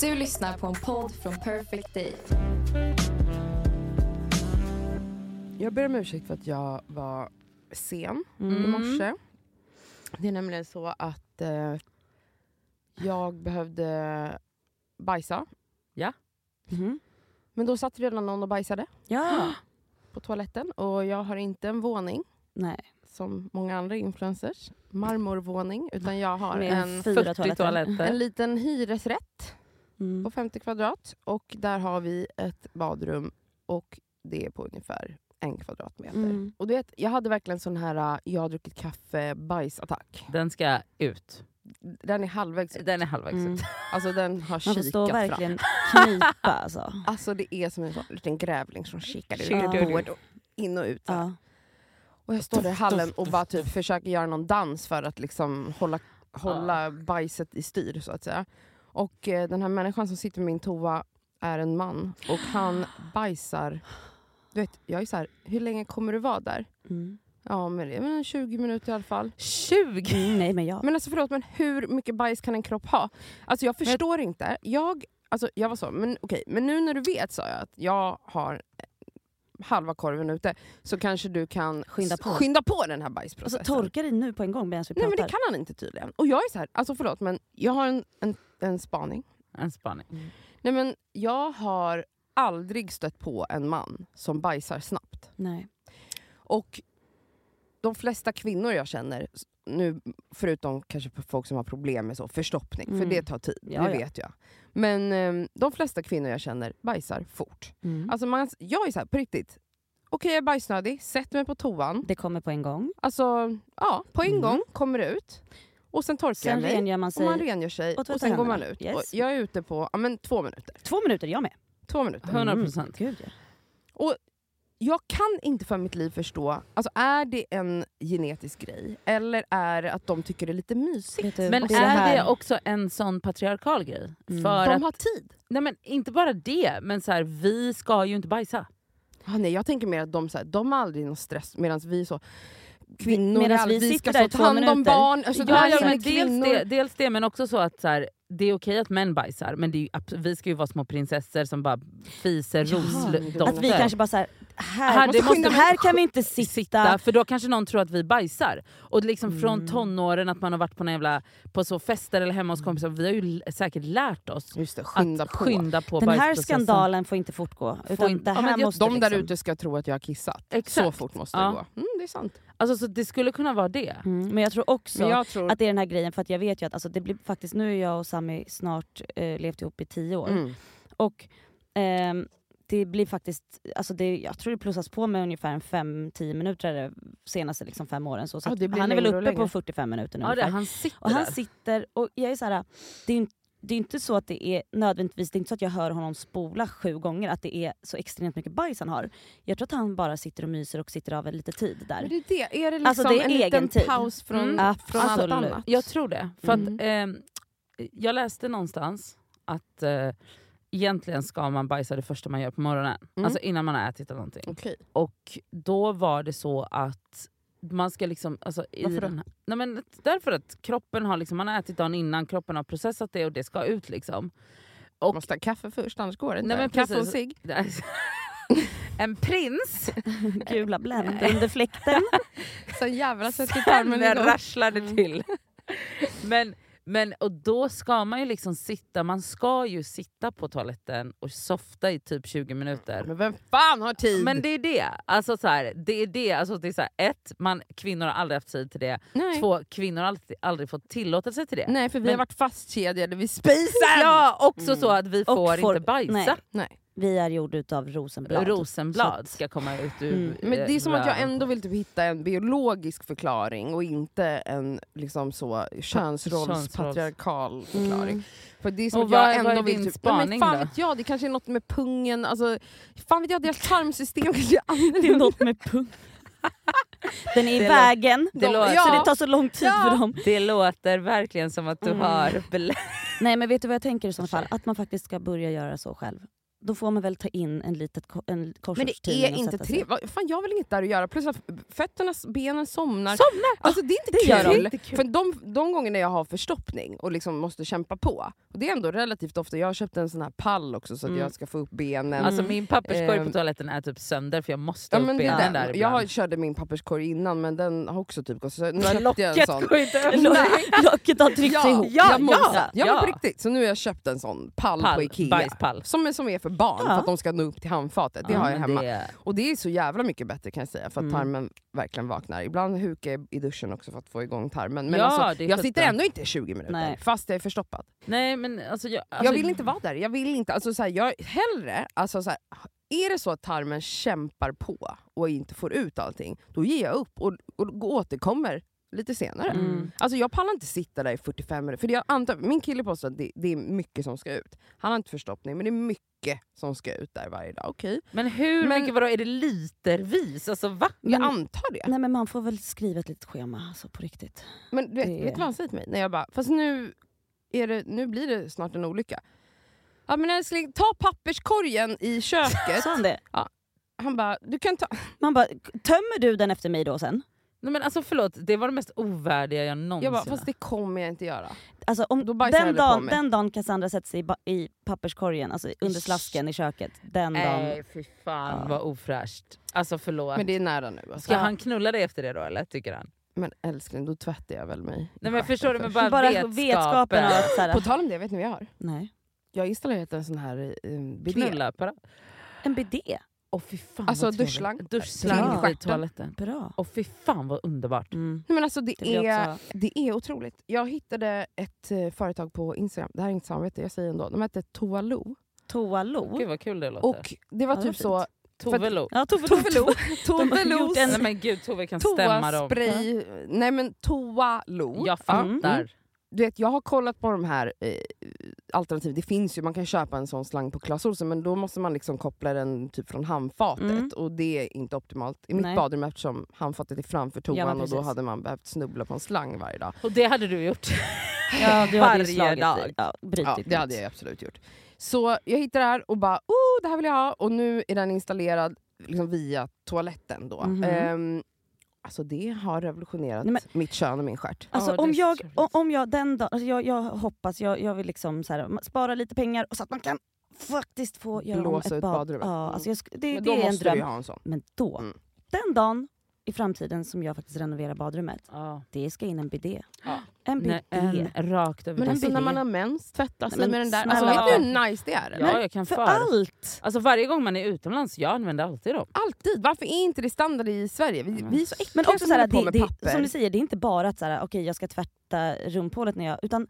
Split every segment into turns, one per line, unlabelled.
Du lyssnar på en podd från Perfect Day.
Jag ber om ursäkt för att jag var sen i
Mm.
morse. Det är nämligen så att eh, jag behövde bajsa.
Mhm.
Men då satt redan någon och bajsade
Ja.
på toaletten. Och jag har inte en våning
Nej.
Som många andra influencers. Marmorvåning. Utan jag har
Med
en,
fyra
40
toaletter.
toaletter.
en liten hyresrätt
Mm.
på 50 kvadrat. Och där har vi ett badrum. Och det är på ungefär en kvadratmeter.
Mm.
Och du vet, jag hade verkligen sån här äh, jag har druckit kaffe bajsattack.
Den ska ut.
Den är halvvägs ut.
Den är halvvägs
Mm.
ut.
Alltså den har
Man får
kikat
stå
fram.
verkligen knipa alltså.
Alltså det är som en sån liten grävling som kikar ut
Ja.
och in och ut.
Ja.
Och jag står där i hallen och bara typ försöker göra någon dans för att liksom hålla, hålla bajset i styr så att säga. Och eh, den här människan som sitter med min toa är en man och han bajsar. Du vet, jag är så här, hur länge kommer du vara där?
Mm.
Ja men det är väl 20 minuter i alla fall.
20!
Mm, nej men jag.
Men alltså förlåt, men hur mycket bajs kan en kropp ha? Alltså jag förstår inte. Jag, alltså, jag var så, men okej, men nu när du vet sa jag att jag har halva korven ute, så kanske du kan
Skynda på.
skynda på den här bajsprocessen.
Alltså torka dig nu på en gång medan vi
Nej
pratar.
men det kan han inte tydligen. Och jag är så här, alltså förlåt men jag har en, en, en spaning.
En spaning.
Nej men jag har aldrig stött på en man som bajsar snabbt.
Nej.
Och de flesta kvinnor jag känner, nu förutom kanske folk som har problem med så, förstoppning, för
Mm.
det tar tid,
Ja,
det
ja.
vet jag. Men eh, de flesta kvinnor jag känner bajsar fort.
Mm.
Alltså man, jag är så här, på riktigt, okej jag är bajsnödig, sätter mig på toan,
Det kommer på en gång.
alltså ja, på en
Mm.
gång kommer det ut. Och sen torkar
Sen
jag mig.
rengör man
Och
sig.
man rengör sig
och
och, sen går man ut.
Yes.
Och jag är ute på ja, men två minuter.
Två minuter, jag med.
Två minuter.
100%.
Mm. Gud, ja.
Jag kan inte för mitt liv förstå, alltså är det en genetisk grej? Eller är det att de tycker det är lite mysigt?
Du,
Men
det
är det också en sån patriarkal grej?
Mm.
För
De
att,
har tid.
nej men inte bara det, men så här, vi ska ju inte bajsa.
Ah, nej, jag tänker mer att de, så här, de har aldrig någon stress medan vi så kvinnor,
Medan vi
vi ska
där
så ta hand om barn. Alltså,
ja, ja, men
det
dels, det, dels det, men också så att så här, det är okej att män bajsar, men det är vi ska ju vara små prinsessor som bara fiser
Ja,
rosdotter.
Att vi kanske bara såhär, här,
Här,
måste
det måste vi-
här kan vi inte sitta.
sitta, för då kanske någon tror att vi bajsar. Och liksom från
Mm.
tonåren, att man har varit på, jävla, på så fester eller hemma hos kompisar, vi har ju säkert lärt oss
Just det, skynda
att
på.
skynda på
Den här skandalen får inte fortgå. Utan
inte-
det
Ja,
här
just
måste
De där
liksom...
ute ska tro att jag har kissat.
Exakt.
Så fort måste
Ja.
det gå. Mm, det är sant.
Alltså, så det skulle kunna vara det.
Mm. Men jag tror också
jag tror...
att det är den här grejen, för att jag vet ju att alltså, det blir faktiskt, nu är jag och Sami snart eh, levt ihop i tio år.
mm.
Och ehm, det blir faktiskt, alltså det, jag tror det plussas på med ungefär en 5-10 minuter de senaste liksom fem åren. Så, så
Ja,
han är väl uppe på
längre.
45 minuter nu
Ja, det, han sitter
Och han
där.
sitter, och jag är så här, det är, inte- det är inte så att det är nödvändigtvis, det är inte så att jag hör honom spola sju gånger, att det är så extremt mycket bajs han har. Jag tror att han bara sitter och myser och sitter av en lite tid
Men
där.
det är det. Är det liksom
Alltså, det är
en
egen
liten
tid.
paus från,
Mm.
från allt annat?
Jag tror det. För
Mm.
att, ehm, jag läste någonstans att eh, egentligen ska man bajsa det första man gör på morgonen.
Mm.
Alltså innan man har ätit eller någonting.
Okej.
Och då var det så att man ska liksom... Alltså, i
Varför då?
den här, nej men därför att kroppen har, liksom, man har ätit dagen innan, kroppen har processat det och det ska ut. liksom. Och,
Måste ha kaffe först, annars går det inte.
Nej, men
kaffe och cigg.
en prins,
Gula Blend under fläkten.
Så jävla sätt i
sen
tarmen igång.
rasslade till. Men, men, och då ska man ju liksom sitta, man ska ju sitta på toaletten och softa i typ 20 minuter.
Men vem fan har tid?
Men det är det. Alltså så här, det är det. Alltså det är så här, ett, man, kvinnor har aldrig haft tid till det.
Nej.
Två, kvinnor har aldrig, aldrig fått tillåtelse till det.
Nej, för vi
Men-
har varit fastkedjade vid spisen!
Ja, också så att vi får,
får-
inte bajsa.
nej.
Nej.
Vi är gjorda utav rosenblad.
Rosenblad
Så
ska komma ut ur
Mm.
Men det är som att jag ändå vill typ hitta en biologisk förklaring och inte en liksom så könsrollspatriarkal förklaring.
Mm.
För det är som
Och
att jag
vad-
ändå
vad är
vill
din
typ,
spaning
men fan
då?
vet jag, det kanske är något med pungen, alltså, fan vet jag, deras tarmsystem kanske är
Det är
annorlunda.
något med pung. Den är i
Det
vägen,
det
de,
låter-
så det tar så lång tid
Ja.
för dem.
Det låter verkligen som att du
Mm.
har...
Nej men vet du vad jag tänker i sådana fall? Att man faktiskt ska börja göra så själv. Då får man väl ta in en litet en
Men det är inte trevligt. Fan, jag har väl inte där att göra. Plus att fötterna, benen somnar.
Somnar!
Alltså det är inte
det gör
kul.
Det är kul.
För de, de gångerna jag har förstoppning och liksom måste kämpa på, och det är ändå relativt ofta, jag har köpt en sån här pall också så att
Mm.
jag ska få upp benen.
Alltså min papperskorg
Ehm.
på toaletten är typ sönder för jag måste
ja,
upp
det
benen
den.
där
Jag
ibland.
har, körde min papperskorg innan men den har också typ gått så nu
Men
köpte jag en
locket
sån.
går inte öppna.
Locket har tryckts
Ja,
ihop.
ja,
ja,
ja,
ja.
ja, men
ja.
på riktigt. Så nu har jag köpt en sån pall, på
Pall,
Ikea.
bajspall.
Som är, som är för barn,
Ja.
för att de ska nå upp till handfatet. Det
Ja,
har jag hemma.
det-
Och det är så jävla mycket bättre kan jag säga, för att
Mm.
tarmen verkligen vaknar. Ibland hukar jag i duschen också för att få igång tarmen. Men
Ja,
alltså, jag sitter ändå inte i 20 minuter,
Nej.
fast jag är förstoppad.
Nej men alltså jag... Alltså,
jag vill inte vara där. Jag vill inte, alltså, så här, jag, hellre, alltså, så här, är det så att tarmen kämpar på och inte får ut allting, då ger jag upp och, och återkommer lite senare.
Mm.
Alltså jag pallar inte sitta där i 45 minuter. För jag antar, min kille påstår att det, det är mycket som ska ut. Han har inte förstoppning, men det är mycket som ska ut där varje dag. Okej,
Men hur
Men-
mycket, vadå, är det litervis? Alltså va?
jag
Men-
antar det.
Nej men man får väl skriva ett litet schema alltså, på riktigt.
Men du vet,
Det-
vet du vad han säger till mig? När jag bara, fast nu, är det, nu blir det snart en olycka. Ja men älskling, ta papperskorgen i köket.
Sa han det?
Han bara, du kan ta...
Man bara, tömmer du den efter mig då sen?
Nej, men alltså förlåt, det var det mest ovärdiga jag någonsin
Jag bara, fast det kommer jag inte göra.
Alltså, om
Då bajsar jag
den,
hellre på
dagen,
mig.
den dagen Cassandra sätter sig i, ba- i papperskorgen, alltså under slasken i köket, den dagen...
Nej fy fan
Ja.
vad ofräscht. Alltså förlåt.
Men det är nära nu. Alltså.
Ska han knulla dig efter det då eller tycker han?
Men älskling, då tvättar jag väl mig i
Nej men
stjärten
förstår du, men
först.
bara,
Bara
vetskapen.
vetskapen av att så här,
På tal om det, vet ni vad jag har?
nej.
Jag har installerat en sån här um, bidé.
Knulla-apparat.
En bidé,
Åh fy fan
Alltså, duschslang.
Duschslang i toaletten.
bra.
Åh fy fan vad underbart.
Mm.
Nej, men alltså, det,
Det
är,
också...
det är otroligt. Jag hittade ett eh, företag på Instagram, det här är inte samarbete, jag säger ändå. De hette Toalo.
Toalo.
Gud vad kul det låter.
Och det var
Ja,
typ
det
så...
var
Tovelo.
Ja, Tove
Tovelo.
En-
Nej men gud Tove kan stämma dem.
Toaspray. Nej men Toalo.
Jag
Ja.
fattar.
Du vet, jag har kollat på de här eh, alternativen. Det finns ju, man kan köpa en sån slang på Clas Ohlson men då måste man liksom koppla den typ från handfatet
Mm.
och det är inte optimalt i mitt
Nej.
badrum eftersom handfatet är framför toan
Ja,
och då hade man behövt snubbla på en slang varje dag.
Och det hade du gjort.
Ja, du hade
Varje dag.
Ja,
Ja, det hade jag absolut gjort. Så jag hittade det här och bara oh, det här vill jag ha och nu är den installerad liksom via toaletten. Då.
Mhm.
Ehm, alltså det har revolutionerat
Nej, men-
mitt kön och min stjärt.
Alltså
Ja,
om, jag, om jag den dagen, alltså jag, jag hoppas, jag, jag vill liksom så här, spara lite pengar och så att man kan faktiskt få göra om
Blåsa
ett
ut
bad.
badrummet.
Ja, alltså jag, det,
Men
det
då
är en
måste du ju
dröm.
ha en sån.
Men då,
Mm.
den dagen i framtiden som jag faktiskt renoverar badrummet,
Ja.
det ska in en bidé.
Ja.
En bidé.
Nej, en rakt över
Men
En
alltså när man har mens, tvätta sig
Nej,
med den där. Alltså, vet du hur nice det är? eller?
Ja, jag kan
För
för.
allt!
Alltså varje gång man är utomlands, jag använder alltid dem.
Alltid! Varför är inte det standard i Sverige? Vi, vi är så äckliga
Men också
som
så här,
håller på
det,
med
det,
papper.
som du säger, det är inte bara att så här, okej jag ska tvätta rumphålet när jag... Utan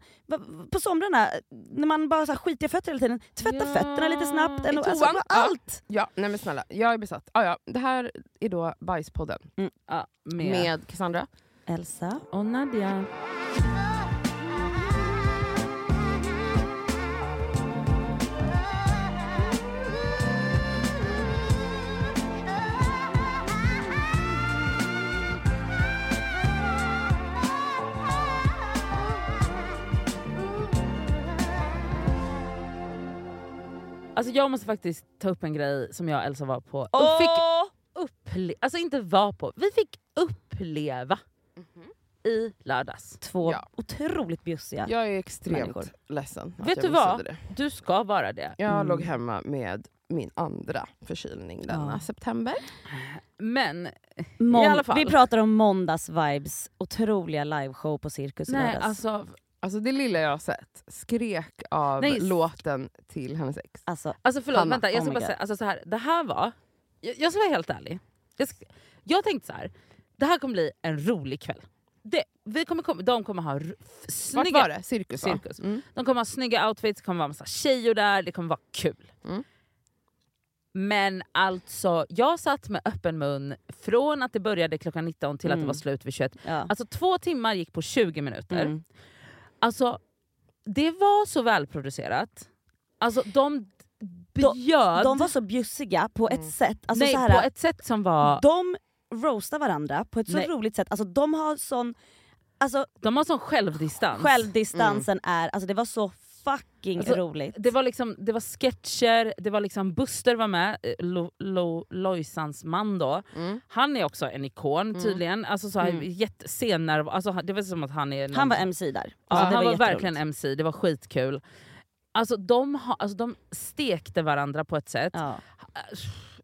på somrarna, när man bara så här, skiter i fötter hela tiden, tvätta
Ja.
fötterna lite snabbt. Eller, alltså, bara
Ja.
allt!
Ja, nej men snälla, jag är besatt. Ah, ja. Det här är då Bajspodden
Ja, med.
med Cassandra.
Elsa.
Och Nadja. Alltså jag måste faktiskt ta upp en grej som jag och Elsa var på. Och fick upple- alltså inte var på, vi fick uppleva i lördags.
Två
Ja.
otroligt bjussiga.
Jag är extremt
Människor.
ledsen. att
Vet
jag
du vad?
Det.
Du ska vara det.
Jag
Mm.
låg hemma med min andra förkylning denna
Ja.
september.
Men
Mån-
I alla fall.
Vi pratar om måndags-vibes, otroliga liveshow på Cirkus i
nej,
lördags.
alltså,
Alltså det lilla jag har sett, skrek av
Nej,
låten till hennes ex.
Alltså,
alltså förlåt,
Hanna,
vänta, jag
oh
ska
my
bara säga, alltså så här, det här var, jag, jag ska vara helt ärlig. Jag, ska, jag tänkte så här, det här kommer bli en rolig kväll. Det, vi kommer, komma- de kommer ha f-
Vart
snygga
var det? Cirkus va?
Cirkus.
Mm.
De kommer ha snygga outfits, det kommer vara massa tjejer där, det kommer vara kul.
Mm.
Men alltså, jag satt med öppen mun från att det började klockan 19 till att det
Mm.
var slut vid 21.
ja.
Alltså två timmar gick på 20 minuter.
Mm.
Alltså, det var så välproducerat. Alltså de bjöd
De var så bjussiga på ett
Mm.
sätt. Alltså,
nej,
så här,
på ett sätt som var...
De roastar varandra på ett så
Nej.
roligt sätt. Alltså, de har sån... Alltså,
De har sån självdistans.
självdistansen är... Alltså, det var så fucking
Alltså,
roligt.
Det var, liksom, det var sketcher, det var liksom Buster var med, eh, Lo, Lo, Lojsans man då.
Mm.
Han är också en ikon tydligen. Alltså så här,
Mm.
alltså, det var som att han är...
Han var
någon-
MC där.
Ja,
Så det
han var,
jätteroligt.
verkligen MC, det var skitkul. Alltså de, ha, alltså de stekte varandra på ett sätt.
Ja.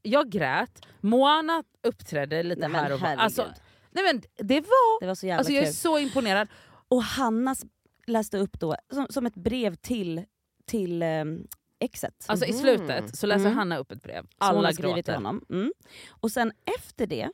Jag grät, Moana uppträdde lite
Nej,
här och var. Alltså, nej men det var...
Det var så jävla
Alltså jag är
kul.
så imponerad.
Och Hanna s- läste upp då som, som ett brev till, till um, exet.
Alltså i
Mhm.
slutet så läser
Mm.
Hanna upp ett brev.
som hon
Alla
har skrivit till
gråter.
honom. Mm. Och sen efter det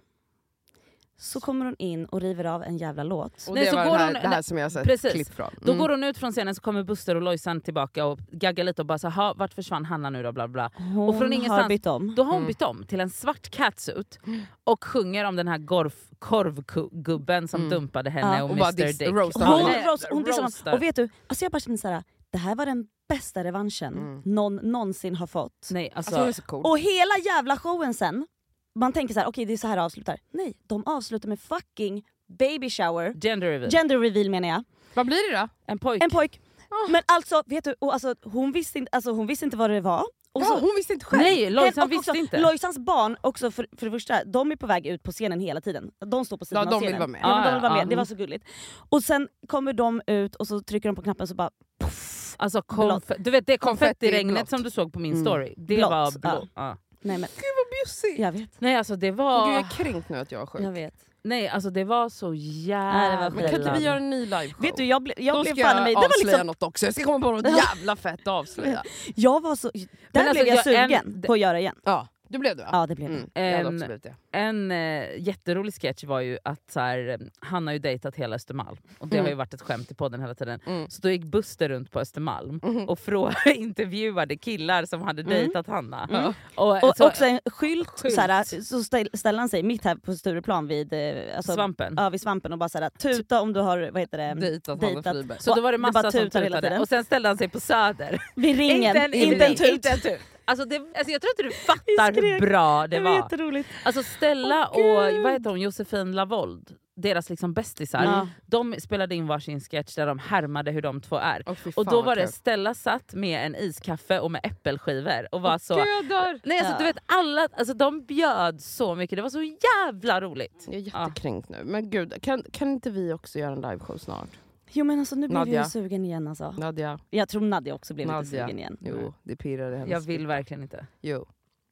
så kommer hon in och river av en jävla låt.
Och
Nej,
det
så
var
går
det här,
hon-
det här som jag har sett
Precis.
klipp från.
Då
Mm.
går hon ut från scenen så kommer Buster och Lojsan tillbaka och gaggar lite och bara så här, "Ha, vart försvann Hanna nu då? Bla, bla.
Hon
Och från ingenstans-
har bytt om.
Då har hon
Mm.
bytt om till en svart catsuit och sjunger om den här gorf, korvgubben som
Mm.
dumpade henne
Ja.
och
Och
Mr Dick.
roastar
Hon.
Nej,
roast, hon
roastar.
Och vet du, alltså jag bara känner såhär, det här var den bästa revanschen
Mm.
någon någonsin har fått.
Nej, alltså,
Alltså hon är så cool.
Och hela jävla showen sen, man tänker så här: okej det är så här det avslutar. Nej, de avslutar med fucking baby shower.
gender reveal.
Gender reveal menar jag.
Vad blir det då?
en pojk.
En pojk. Men alltså, vet du, och alltså, hon, visste inte, alltså, hon visste inte vad det var. Och
Ja,
så,
hon visste inte själv.
Nej, Lojsan
och
visste
också,
inte.
Lojsans barn, också för, för det första, de är på väg ut på scenen hela tiden. De står på sidan
Ja, de
av
vill
scenen.
vara med.
Ja, men de vill vara
ja,
med. Det
ja.
var så gulligt. Och sen kommer de ut och så trycker de på knappen så bara poff.
Alltså, konf- du vet det
Konfetti
konfettiregnet
blått.
som du såg på min
Mm.
story, det
Blått,
var
ja.
blå.
Nej men
Gud vad bjussig!
jag vet.
Nej alltså det var...
Gud, jag är kränkt nu att jag var sjuk.
Jag vet.
Nej alltså det var så jävla...
Men kan inte vi göra en ny liveshow?
Vet du, jag, ble, jag
Då
blev
ska
fan
jag
mig... Det var
avslöja
liksom,
något också. Jag ska komma på något jävla fett att avslöja.
jag var så... Där
Men alltså,
blev jag,
jag- en-
sugen på att göra igen.
Ja, du blev det va?
Ja det blev
Mm,
det.
jag hade
En-
absolut det.
En eh, jätterolig sketch var ju att så här, han har ju dejtat hela Östermalm och det
Mm.
har ju varit ett skämt i podden hela tiden.
Mm.
Så då gick Buster runt på Östermalm
Mhm.
och frå- intervjuade killar som hade
Mm.
dejtat Hanna.
Ja.
Och,
Och
så,
också en skylt,
Skylt.
Såhär, så ställ, ställer han sig mitt här på Stureplan vid, eh, alltså,
Svampen.
ja, vid svampen och bara såhär, tuta om du har vad heter det,
Dejtat Hanna
dejtat.
Friberg.
så då var det
Det
massa
bara
som
tutar hela
tutade
tiden.
och sen ställde han sig på Söder.
Vid ringen,
Inte en,
inte en tut.
Inte en tut. Alltså det, alltså jag tror inte du fattar hur bra det
Det var
var.
jätteroligt.
Alltså Stella
Åh,
och vad heter hon, Josefin Lavold, deras liksom bästisar,
Ja.
de spelade in varsin sketch där de härmade hur de två är.
Fy
Och då var det. Stella satt med en iskaffe och med äppelskivor och var så...
Gud!
Nej, alltså,
Ja.
du vet, alla, alltså, de bjöd så mycket, det var så jävla roligt.
Jag är jättekränkt nu. Men gud, kan, kan inte vi också göra en liveshow snart?
Jo men alltså nu
Nadja.
jag sugen igen alltså.
Nadja?
Jag tror Nadja också blev lite
Nadja.
sugen igen.
Jo, det pirrar i hennes
Jag vill verkligen inte.
Jo.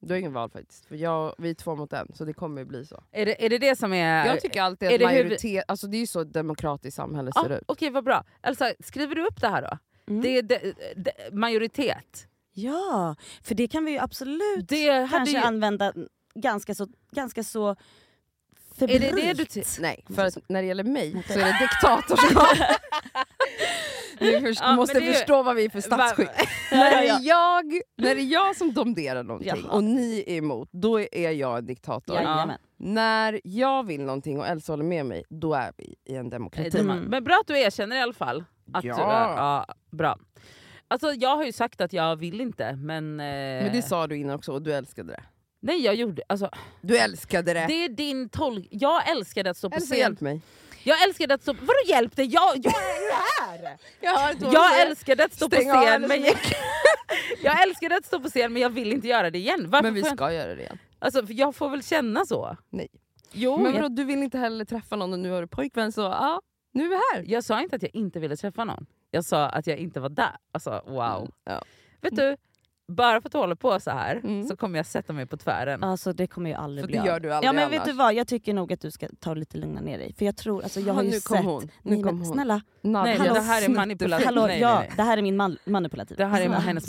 Du har ingen val faktiskt. För jag, vi är två mot en, så det kommer ju bli så.
Är det är det, det som är...
Jag tycker alltid
är
att
det hur vi-
majoritet, alltså det är ju så ett demokratiskt samhälle ser ut.
Okej vad bra. Elsa, skriver du upp det här då?
Mm.
Det är de, de, majoritet.
Ja, för det kan vi ju absolut
Det hade
kanske
ju,
använda ganska så, ganska så
är
febrilt.
det det du ty-
Nej, för att när det gäller mig så är det diktatorskap. Ni först,
Ja,
måste
är ju-
förstå vad vi är för statsskick. När, det är jag, när det är jag som domderar någonting
Jaha.
och ni är emot, då är jag en diktator.
Jajamän.
När jag vill någonting och Elsa håller med mig, då är vi i en demokrati.
Mm.
Men bra att du erkänner i alla fall. Att
Ja.
Du är, ja, bra. Alltså, jag har ju sagt att jag vill inte, men... Eh,
Men det sa du innan också och du älskade det.
Nej jag gjorde... Alltså,
Du älskade det!
det är din tolk... Jag älskade att stå på scen.
hjälp mig.
Jag älskade att stå... Vadå hjälp dig? Jag, jag är ju här!
Jag vad
Jag älskade att stå på
Stäng av
scen men jag, jag älskade att stå på scen men jag vill inte göra det igen. Varför
Men vi
får jag,
ska göra det igen.
alltså, för jag får väl känna så?
Nej.
Jo,
Men
jag,
vadå, du vill inte heller träffa någon och nu har du pojkvän så ja, nu är vi här.
jag sa inte att jag inte ville träffa någon. Jag sa att jag inte var där. Alltså wow.
Ja.
Vet du, bara för att du håller på så här
Mm.
så kommer jag sätta mig på tvären.
Alltså det kommer ju aldrig
För
bli
det gör du aldrig
Ja men
annars.
vet du vad, jag tycker nog att du ska ta det lite lugna ner dig. För jag tror, alltså jag
Ja,
har ju
nu kom
sett...
hon. Nu
Nej,
kom hon.
snälla,
Nadja
Nej,
Hallå,
det här är manipulativt.
hallå,
nej,
ja,
nej, nej.
det här är min man, manipulativ.
Det här är hennes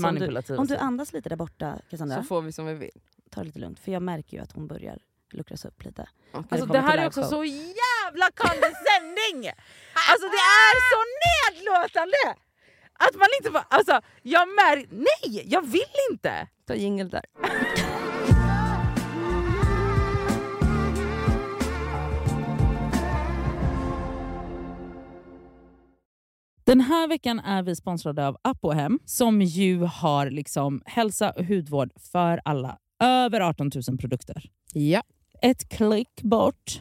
så om du- andas lite där borta Cassandra,
Så får vi som vi vill.
ta det lite lugnt. För jag märker ju att hon börjar luckras upp lite.
Okej.
Alltså, det här är också så jävla condescending! Alltså det är så nedlåtande! Att man inte bara, alltså jag märker, nej jag vill inte!
Ta jingel där.
Den här veckan är vi sponsrade av Apohem som ju har liksom hälsa och hudvård för alla. Över 18 000 produkter.
Ja.
Ett klick bort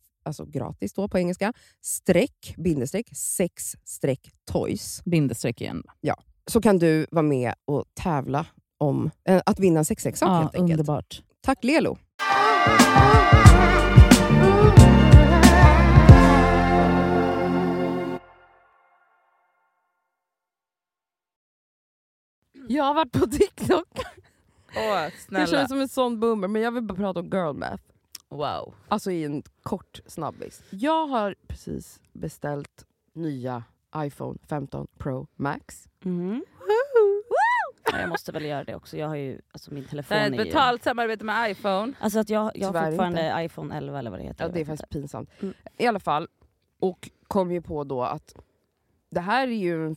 alltså gratis då på engelska, streck, bindestreck, sex streck toys.
Bindestreck igen.
Så kan du vara med och tävla om eh, att vinna en sexleksak
Ja,
helt enkelt.
underbart.
Tack Lelo! Jag har varit på TikTok.
Åh,
Jag känner som en sån boomer, men jag vill bara prata om girl math.
Wow.
Alltså i en kort snabbis. Jag har precis beställt nya iPhone 15 Pro Max.
Mhm. Ja, jag måste väl göra det också. Jag har ju, alltså min
Det
telefon
är
är
ett
ju...
betalt samarbete med iPhone.
Alltså att jag, jag har fortfarande iPhone 11 eller vad det heter.
Ja, det är faktiskt
inte.
pinsamt.
Mm.
I alla fall, och kom ju på då att det här är ju en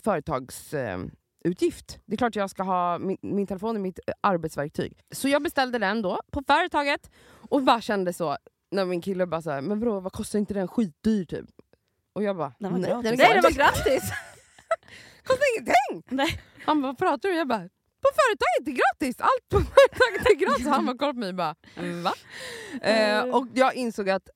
företagsutgift. det är klart jag ska ha, min, min telefon är mitt eh, arbetsverktyg. Så jag beställde den då på företaget och bara kände så, när min kille bara såhär, men bro, vad kostar inte den skitdyr typ? Och jag bara,
Den var
nej,
gratis.
den är
Nej, det var
gratis. kostar ingenting!
Nej.
Han bara, vad pratar du? Jag bara, på företaget är det gratis! Allt på företaget är gratis! Han bara kollade på mig och bara, va? Eh, och jag insåg att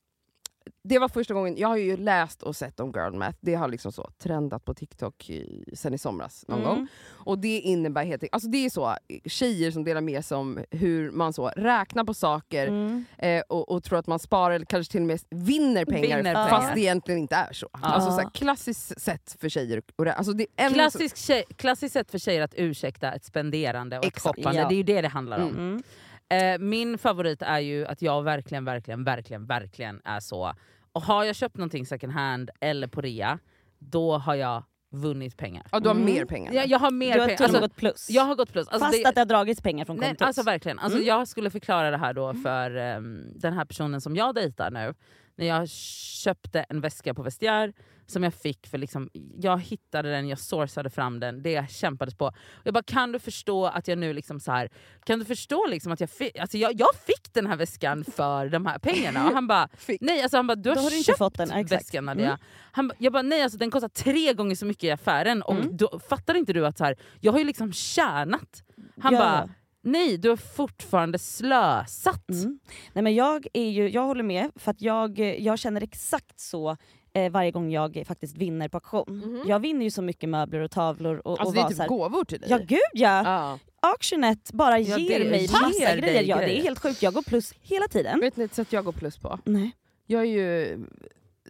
det var första gången, jag har ju läst och sett om girl math, det har liksom så trendat på TikTok i, sen i somras någon
Mm.
gång. Och det innebär helt enkelt- alltså det är så tjejer som delar med sig om hur man så räknar på saker
Mm.
eh, och, och tror att man sparar eller kanske till och med vinner pengar
Vinner
fast
pengar.
det egentligen inte är så. Alltså så här, klassiskt sätt för tjejer rä- alltså det är en
Klassisk tjej, klassiskt sätt för tjejer att ursäkta ett spenderande och ett
Exakt.
shoppande.
Ja.
Det är ju det det handlar om.
Mm.
Eh, min favorit är ju att jag verkligen, verkligen, verkligen, verkligen är så. Och har jag köpt någonting second hand eller på rea, då har jag vunnit pengar.
Ja, du har
Mm.
mer pengar.
Jag, jag har mer
Du har
pengar.
till och med
Alltså,
gått plus.
jag har gått plus. Alltså,
Fast
det-
att det har dragits pengar från
Nej,
kontot.
alltså verkligen. Alltså,
Mm.
Jag skulle förklara det här då för ehm, den här personen som jag dejtar nu. När jag köpte en väska på Vestiaire som jag fick för liksom, jag hittade den, jag sourcade fram den, det jag kämpades på. Jag bara, kan du förstå att jag nu liksom så här, kan du förstå liksom att jag fick, alltså jag, jag fick den här väskan för de här pengarna? Och han bara, nej alltså han bara, du har,
har du
köpt
fått den, exakt.
väskan Nadia.
Mm.
Han, jag bara, nej alltså den kostar tre gånger så mycket i affären och
Mm.
då, fattar inte du att så här, jag har ju liksom tjänat. Han
Ja,
bara. Nej du har fortfarande slösat.
Mm. Nej, men jag, är ju, jag håller med, för att jag, jag känner exakt så eh, varje gång jag faktiskt vinner på auktion.
Mhm.
Jag vinner ju så mycket möbler och tavlor och,
Alltså
och
det är typ
här,
gåvor till dig.
Ja gud ja!
Ja.
Auctionet bara
Ja,
ger
det
mig massa
dig
grejer. Ja, det
grejer.
är helt sjukt, jag går plus hela tiden.
Vet ni ett sätt jag går plus på?
Nej.
Jag är ju,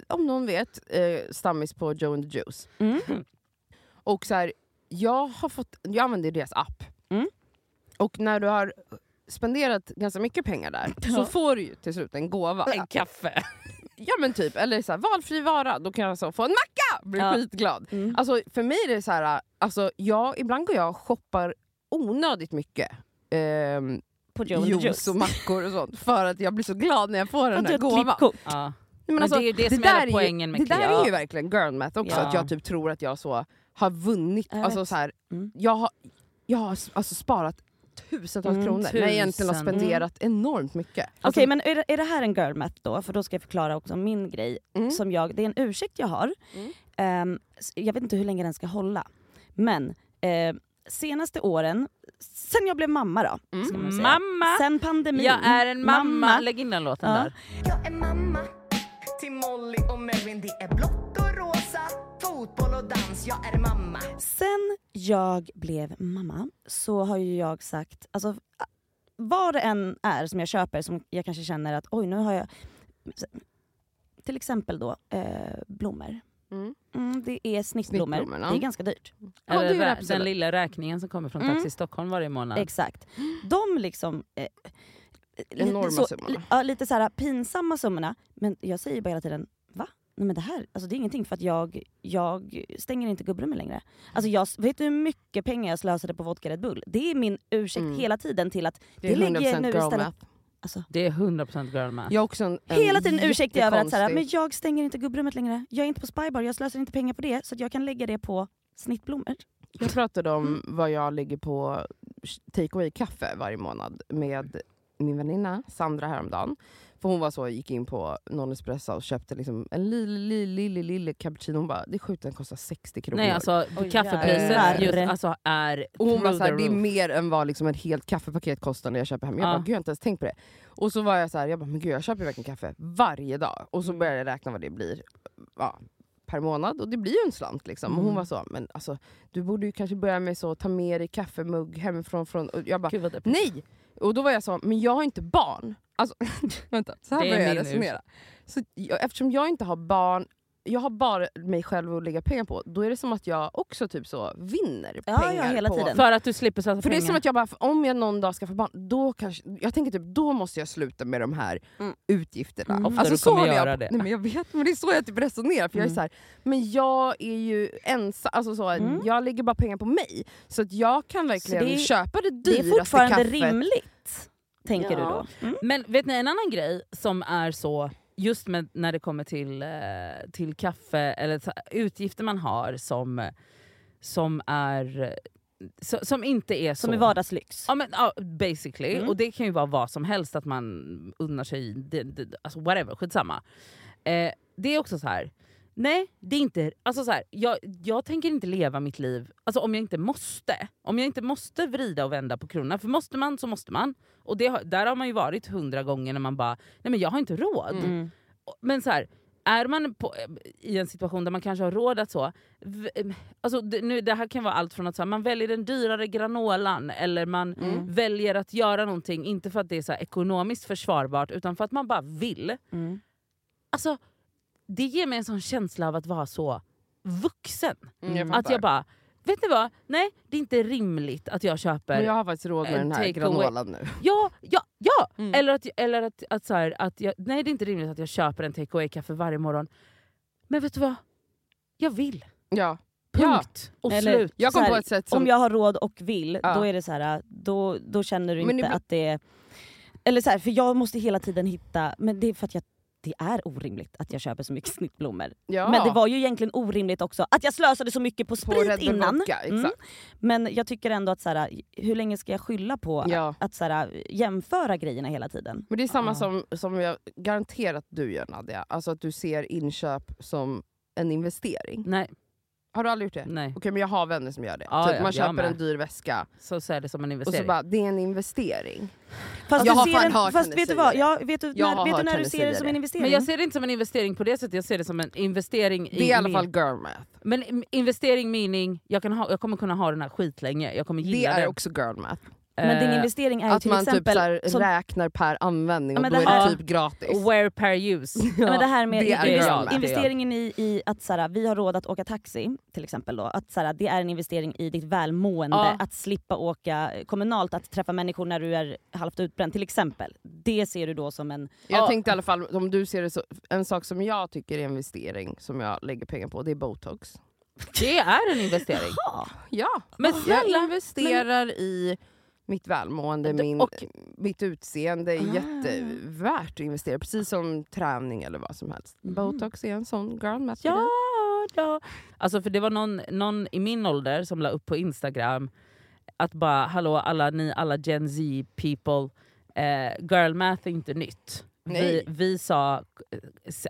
om någon vet, eh, stammis på Joe and the Juice.
Mm.
Och så här, jag, har fått, jag använder deras app.
Mm.
Och när du har spenderat ganska mycket pengar där så
Ja.
får du ju till slut en gåva.
En kaffe.
Ja men typ, eller så här, valfri vara, då kan jag så få en macka! Blir
Ja.
skitglad.
Mm.
Alltså, för mig är det så här, alltså, jag, ibland går jag och shoppar onödigt mycket. Ehm,
På
juice
Juice.
och mackor och sånt. För att jag blir så glad när jag får den här gåvan.
Ja.
Nej,
Men
alltså,
det är ju det som är poängen med
Det där är ju verkligen girl math också,
Ja.
att jag typ tror att jag så har vunnit.
Jag
Alltså,
vet.
så här,
Mm.
jag, har, jag har alltså, sparat tusentals
Mm,
kronor när jag egentligen har
tusen.
spenderat enormt mycket.
Okej
Alltså,
men är det, är det här en girl math då? För då ska jag förklara också min grej.
Mm.
Som jag, det är en ursäkt jag har.
Mm.
S- jag vet inte hur länge den ska hålla. Men eh, senaste åren, sen jag blev mamma då.
Mm.
Ska man säga.
Mamma!
Sen pandemin.
Jag är en mamma. Lägg in den låten
Ja.
där.
Jag är mamma till Molly och Melvin. Det är blått och rosa, fotboll och dans. Jag är mamma.
Sen jag blev mamma så har ju jag sagt, alltså vad det än är som jag köper som jag kanske känner att oj nu har jag, till exempel då eh, blommor.
Mm.
Mm, det är snittblommor, det är ganska dyrt.
Ja, det är
den lilla räkningen som kommer från
Mm.
Taxi Stockholm varje månad.
Exakt. De liksom... Eh,
Enorma
så,
summorna.
li- Ja, lite så här pinsamma summorna. Men jag säger bara hela tiden? Nej men det här, alltså det är ingenting för att jag, jag stänger inte gubbrummet längre. Alltså jag, vet du hur mycket pengar jag slösade på vodka Red Bull? Det är min ursäkt
Mm.
hela tiden till att
det
det ligger
100%
nu istället- alltså,
Det är 100% girl math.
Jag också en, en
hela tiden ursäktar jag över att så här,
jättekonstig-
men jag stänger inte gubbrummet längre. Jag är inte på Spybar, jag slösar inte pengar på det så att jag kan lägga det på snittblommor.
Jag pratade om
Mm.
vad jag ligger på take away kaffe varje månad med min väninna Sandra häromdagen. För hon var så, gick in på Non Espresso och köpte liksom en lille, lille, lille, lille cappuccino. Hon bara, det är sjukt den kostar 60 kronor.
Nej alltså
Oj,
kaffepriset just, alltså, är
och hon bara såhär, det är mer än vad liksom ett helt kaffepaket kostar när jag köper hem. Jag
Ja.
bara, gud jag har inte ens tänkt på det. Och så var jag så här, jag bara, men gud jag köper verkligen kaffe varje dag. Och så började jag räkna vad det blir ja, per månad och det blir ju en slant. Liksom. Och hon
Mm.
var så, men alltså, du borde ju kanske börja med så ta med dig kaffemugg hemifrån. Från, och jag bara, nej! Och då var jag så, men jag har inte barn. Alltså, vänta, så här
Det är
började jag resonera. Så, jag, eftersom jag inte har barn, jag har bara mig själv att lägga pengar på, då är det som att jag också typ så vinner
Ja,
pengar.
ja, hela
på,
tiden.
För att du slipper satsa
För det är
pengar.
som att jag bara, om jag någon dag ska få barn, då kanske, jag tänker typ då måste jag sluta med de här
Mm.
utgifterna.
Mm.
Ofta du
så
kommer
håller
göra
jag,
det.
Nej, men jag vet, men det är så jag typ resonerar. För jag är
Mm.
så här, men jag är ju ensam, alltså så,
Mm.
jag lägger bara pengar på mig. Så att jag kan verkligen
det
köpa det
Det
dyraste
är fortfarande
kaffet.
rimligt, tänker du
Ja.
då? Mm.
Men vet ni en annan grej som är så, just med, när det kommer till, eh, till kaffe eller utgifter man har som, som är så, som inte är så...
Som är vardagslyx.
Ja, men, ja, basically.
Mm.
Och det kan ju vara vad som helst, att man unnar sig, det, det, alltså whatever, skitsamma. Eh, det är också så här. Nej det är inte, alltså så här, jag, jag tänker inte leva mitt liv alltså om jag inte måste. Om jag inte måste vrida och vända på kronorna, för måste man så måste man. Och det, där har man ju varit hundra gånger när man bara, nej men jag har inte råd.
Mm.
Men så här, är man på, i en situation där man kanske har råd att så... v- Alltså det, nu, det här kan vara allt från att så här, man väljer den dyrare granolan eller man
Mm.
väljer att göra någonting, inte för att det är så ekonomiskt försvarbart utan för att man bara vill.
Mm.
Alltså, det ger mig en sån känsla av att vara så vuxen.
Mm, jag
Att jag bara, vet ni vad? Nej, det är inte rimligt att jag köper...
Men jag har faktiskt råd med
en
den här granolan nu.
Ja, ja, ja!
Mm.
Eller att, eller att, att, så här, att jag, nej det är inte rimligt att jag köper en take away kaffe varje morgon. Men vet du vad? Jag vill.
Ja. Ja.
Punkt. Och
Eller-
slut.
Jag kom
här,
på ett sätt som...
Om jag har råd och vill,
Ja.
då är det så här, då, då känner du
Men
inte
det-
att det är... Eller så här, för jag måste hela tiden hitta, men det är för att jag, det är orimligt att jag köper så mycket snittblommor.
ja.
Men det var ju egentligen orimligt också att jag slösade så mycket på
på
sprit
Bull
innan.
Vodka,
Mm. Men jag tycker ändå att så här, hur länge ska jag skylla på
Ja.
att så här, jämföra grejerna hela tiden?
Men det är samma
Ja.
som, som jag garanterat du gör Nadja, alltså att du ser inköp som en investering.
Nej,
Har du aldrig gjort det?
nej.
Okej men jag har vänner som gör det.
Ja,
typ,
ja,
man
jag
köper
med.
en dyr väska
Så ser det som en
och
investering.
så bara, det är en investering.
Fast,
Jag
du
har
ser
fan hört
fast vet du vad?
det.
Ja, vet du
Jag
när,
har
vet du när du ser det som
det.
en investering?
men jag ser det inte som en investering på det sättet, jag ser det som en investering
Det är i alla
min-
fall girl math.
Men investering meaning, jag, kan ha, jag kommer kunna ha den här skitlänge, jag kommer
Det
gilla
är också girl math.
Men din
Eh,
investering är ju
Att
till
man typ
exempel...
så här,
som,
räknar per användning
Ja,
och
men
då
det
är
här-
det typ gratis.
Where per use.
Ja, men det här med
det girl math.
investeringen i, i att såhär, vi har råd att åka taxi, till exempel. Då, att såhär, det är en investering i ditt välmående,
Ja.
att slippa åka kommunalt, att träffa människor när du är halvt utbränd till exempel. Det ser du då som en...
Jag
Ja.
tänkte i alla fall, om du ser det så, en sak som jag tycker är investering, som jag lägger pengar på, det är botox.
Det är en investering.
Ja,
Men
jag investerar i mitt välmående, min,
och-
mitt utseende är
Ah.
jättevärt att investera, precis som träning eller vad som helst.
Mm.
Botox är en sån girl math
Ja, ja. Alltså för det var någon, någon i min ålder som la upp på Instagram att bara hallå alla ni alla Gen Z people, eh, girl math är inte nytt. Vi, vi sa eh,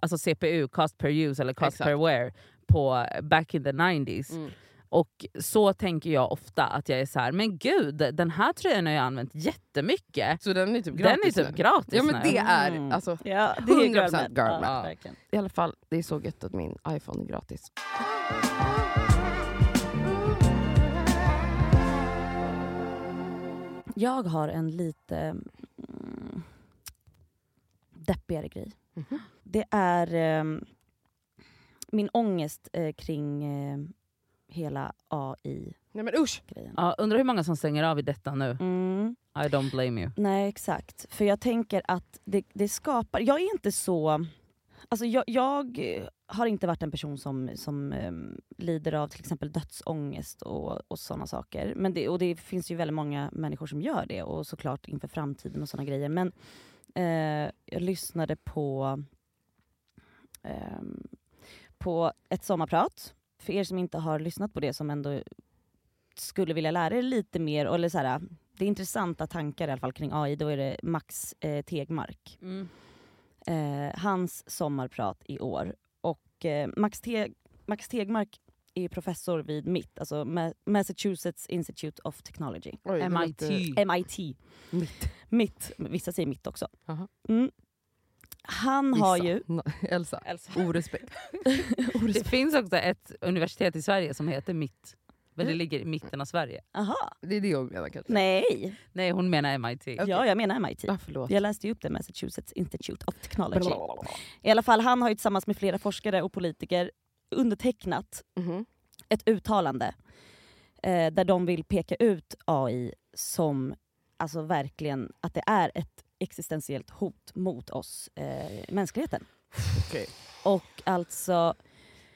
alltså CPU, cost per use eller cost
Exakt.
per wear på back in the 90s.
Mm.
Och så tänker jag ofta att jag är så här, men gud den här tröjan har jag använt jättemycket.
Så den är typ
Den
gratis
är typ
nu.
gratis
Ja men
nu.
det är,
Mm.
alltså,
Ja, det är
100%
girl math.
girl
Ja,
math.
verkligen.
i alla fall, det är så gött att min iPhone är gratis.
Jag har en lite mm, deppigare grej.
Mhm.
Det är ehm, min ångest eh, kring eh, hela AI-grejen.
Nej men usch!
Ja, undrar hur många som stänger av i detta nu.
Mm.
I don't blame you.
Nej exakt, för jag tänker att det, det skapar, jag är inte så, alltså jag, jag eh, har inte varit en person som, som ehm, lider av till exempel dödsångest och, och sådana saker. Men det, och det finns ju väldigt många människor som gör det och såklart inför framtiden och sådana grejer. Men eh, jag lyssnade på, ehm, på ett sommarprat. För er som inte har lyssnat på det som ändå skulle vilja lära er lite mer, eller så här, det är intressanta tankar i alla fall kring AI, då är det Max eh, Tegmark. Eh, hans sommarprat i år. Och eh, Max, Te- Max Tegmark är professor vid MIT, alltså Ma- Massachusetts Institute of Technology.
Oj,
MIT.
MIT.
Mitt.
MIT, vissa säger MIT också. Mm. Han har
Vissa.
ju...
Na- Elsa,
Elsa.
orespekt.
Det finns också ett universitet i Sverige som heter Mitt. Men det
Mm.
ligger i mitten av Sverige.
Aha.
Det är det jag menar kanske.
Nej,
Nej hon menar MIT.
ja jag menar MIT.
Ah, förlåt.
Jag läste ju upp det, Massachusetts Institute of Technology.
Blablabla.
I alla fall, han har ju tillsammans med flera forskare och politiker undertecknat
Mhm.
ett uttalande eh, där de vill peka ut AI som alltså verkligen att det är ett existentiellt hot mot oss, eh, mänskligheten.
Okej.
Och alltså,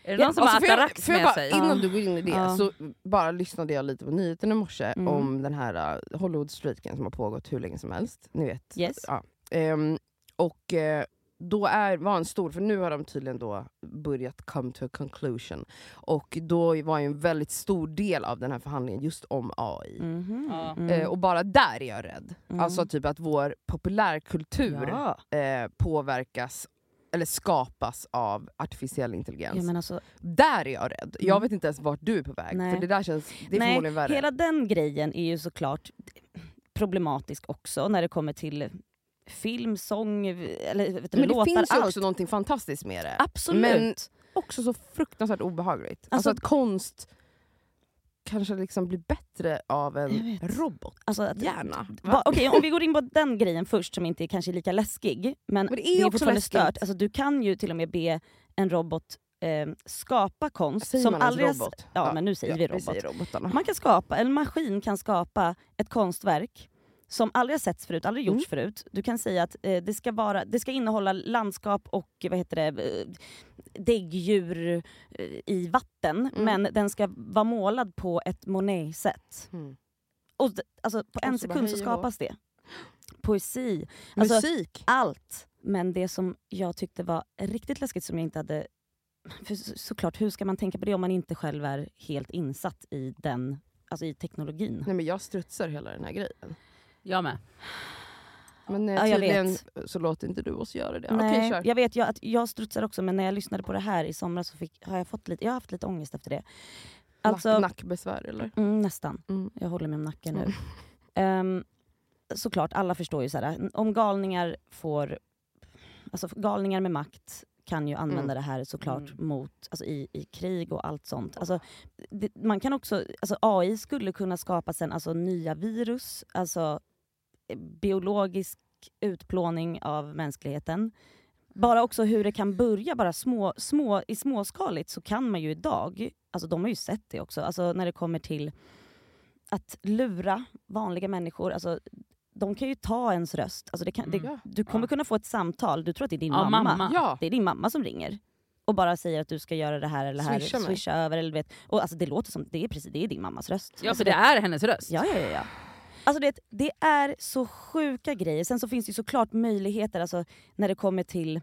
Är det någon som
Alltså,
har
jag-
Atarax med
bara,
sig?
Innan du går in i det
Ja.
så bara lyssnade jag lite på nyheten i morse
Mm.
om den här uh, Hollywood-strejken som har pågått hur länge som helst. Ni vet.
Yes.
Ja. Ehm, och eh, då är, var en stor, för nu har de tydligen då börjat come to a conclusion. Och då var ju en väldigt stor del av den här förhandlingen just om AI.
mhm,
Ja.
mm.
Eh, och bara där är jag rädd.
Mm.
Alltså typ att vår populärkultur
ja.
eh, påverkas eller skapas av artificiell intelligens.
ja, men alltså,
Där är jag rädd. Jag
Mm.
vet inte ens vart du är på väg.
Nej.
För det där känns, det är
Nej,
förmodligen värre.
Hela den grejen är ju såklart problematisk också när det kommer till film, sång, eller vet du,
Men det
låtar,
finns ju
allt.
också någonting fantastiskt med det.
Absolut.
Men också så fruktansvärt obehagligt. Alltså,
Alltså-
att konst kanske liksom blir bättre av en robot.
alltså, att,
Hjärna.
Va, Okej, om vi går in på den grejen först som inte är kanske lika läskig. Men,
Men det är också
fortfarande
läskigt.
stört. Alltså, du kan ju till och med be en robot eh, skapa konst
Säger
som
man
aldrig...
robot?
Ja, men nu säger vi robot.
säger.
Man kan skapa, en maskin kan skapa ett konstverk som aldrig har setts förut, aldrig gjorts förut. Du kan säga att eh, det, ska vara, det ska innehålla landskap och vad heter det, eh, däggdjur eh, i vatten,
Mm.
men den ska vara målad på ett Monet-sätt.
Mm.
Och alltså, på en sekund så skapas det. Poesi, Alltså-
Musik.
allt. Men det som jag tyckte var riktigt läskigt som jag inte hade... För så- såklart, hur ska man tänka på det om man inte själv är helt insatt i den alltså i teknologin?
Nej, men jag strutsar hela den här grejen.
Jag med.
Men eh,
Ja,
tydligen så låter inte du oss göra det.
Nej,
Okej, kör.
jag vet jag, att jag strutsar också men när jag lyssnade på det här i somras så fick, har jag, fått lite, jag har haft lite ångest efter det. Alltså,
Nack, nackbesvär eller?
Mm, nästan.
Mm.
Jag håller mig om nacken nu.
Mm.
Ehm, såklart, alla förstår ju såhär, om galningar får... Alltså galningar med makt kan ju använda
Mm.
det här såklart
Mm.
mot, alltså i, i krig och allt sånt. Alltså, det, man kan också, alltså AI skulle kunna skapa sen alltså nya virus, alltså biologisk utplåning av mänskligheten. Bara också hur det kan börja, bara små, små, i småskaligt så kan man ju idag, alltså de har ju sett det också, alltså när det kommer till att lura vanliga människor. Alltså, de kan ju ta ens röst. Alltså det kan, det,
Mm.
du kommer
Ja.
kunna få ett samtal, du tror att det är din
Ja,
mamma.
mamma.
Ja.
Det är din mamma som ringer och bara säger att du ska göra det här eller det här,
Swisha
över. Eller vet. Och alltså, det låter som det är, precis, det är din mammas röst.
Ja
alltså,
för det är hennes röst.
Ja, ja, ja. Alltså det, det är så sjuka grejer. Sen så finns det ju såklart möjligheter alltså, när det kommer till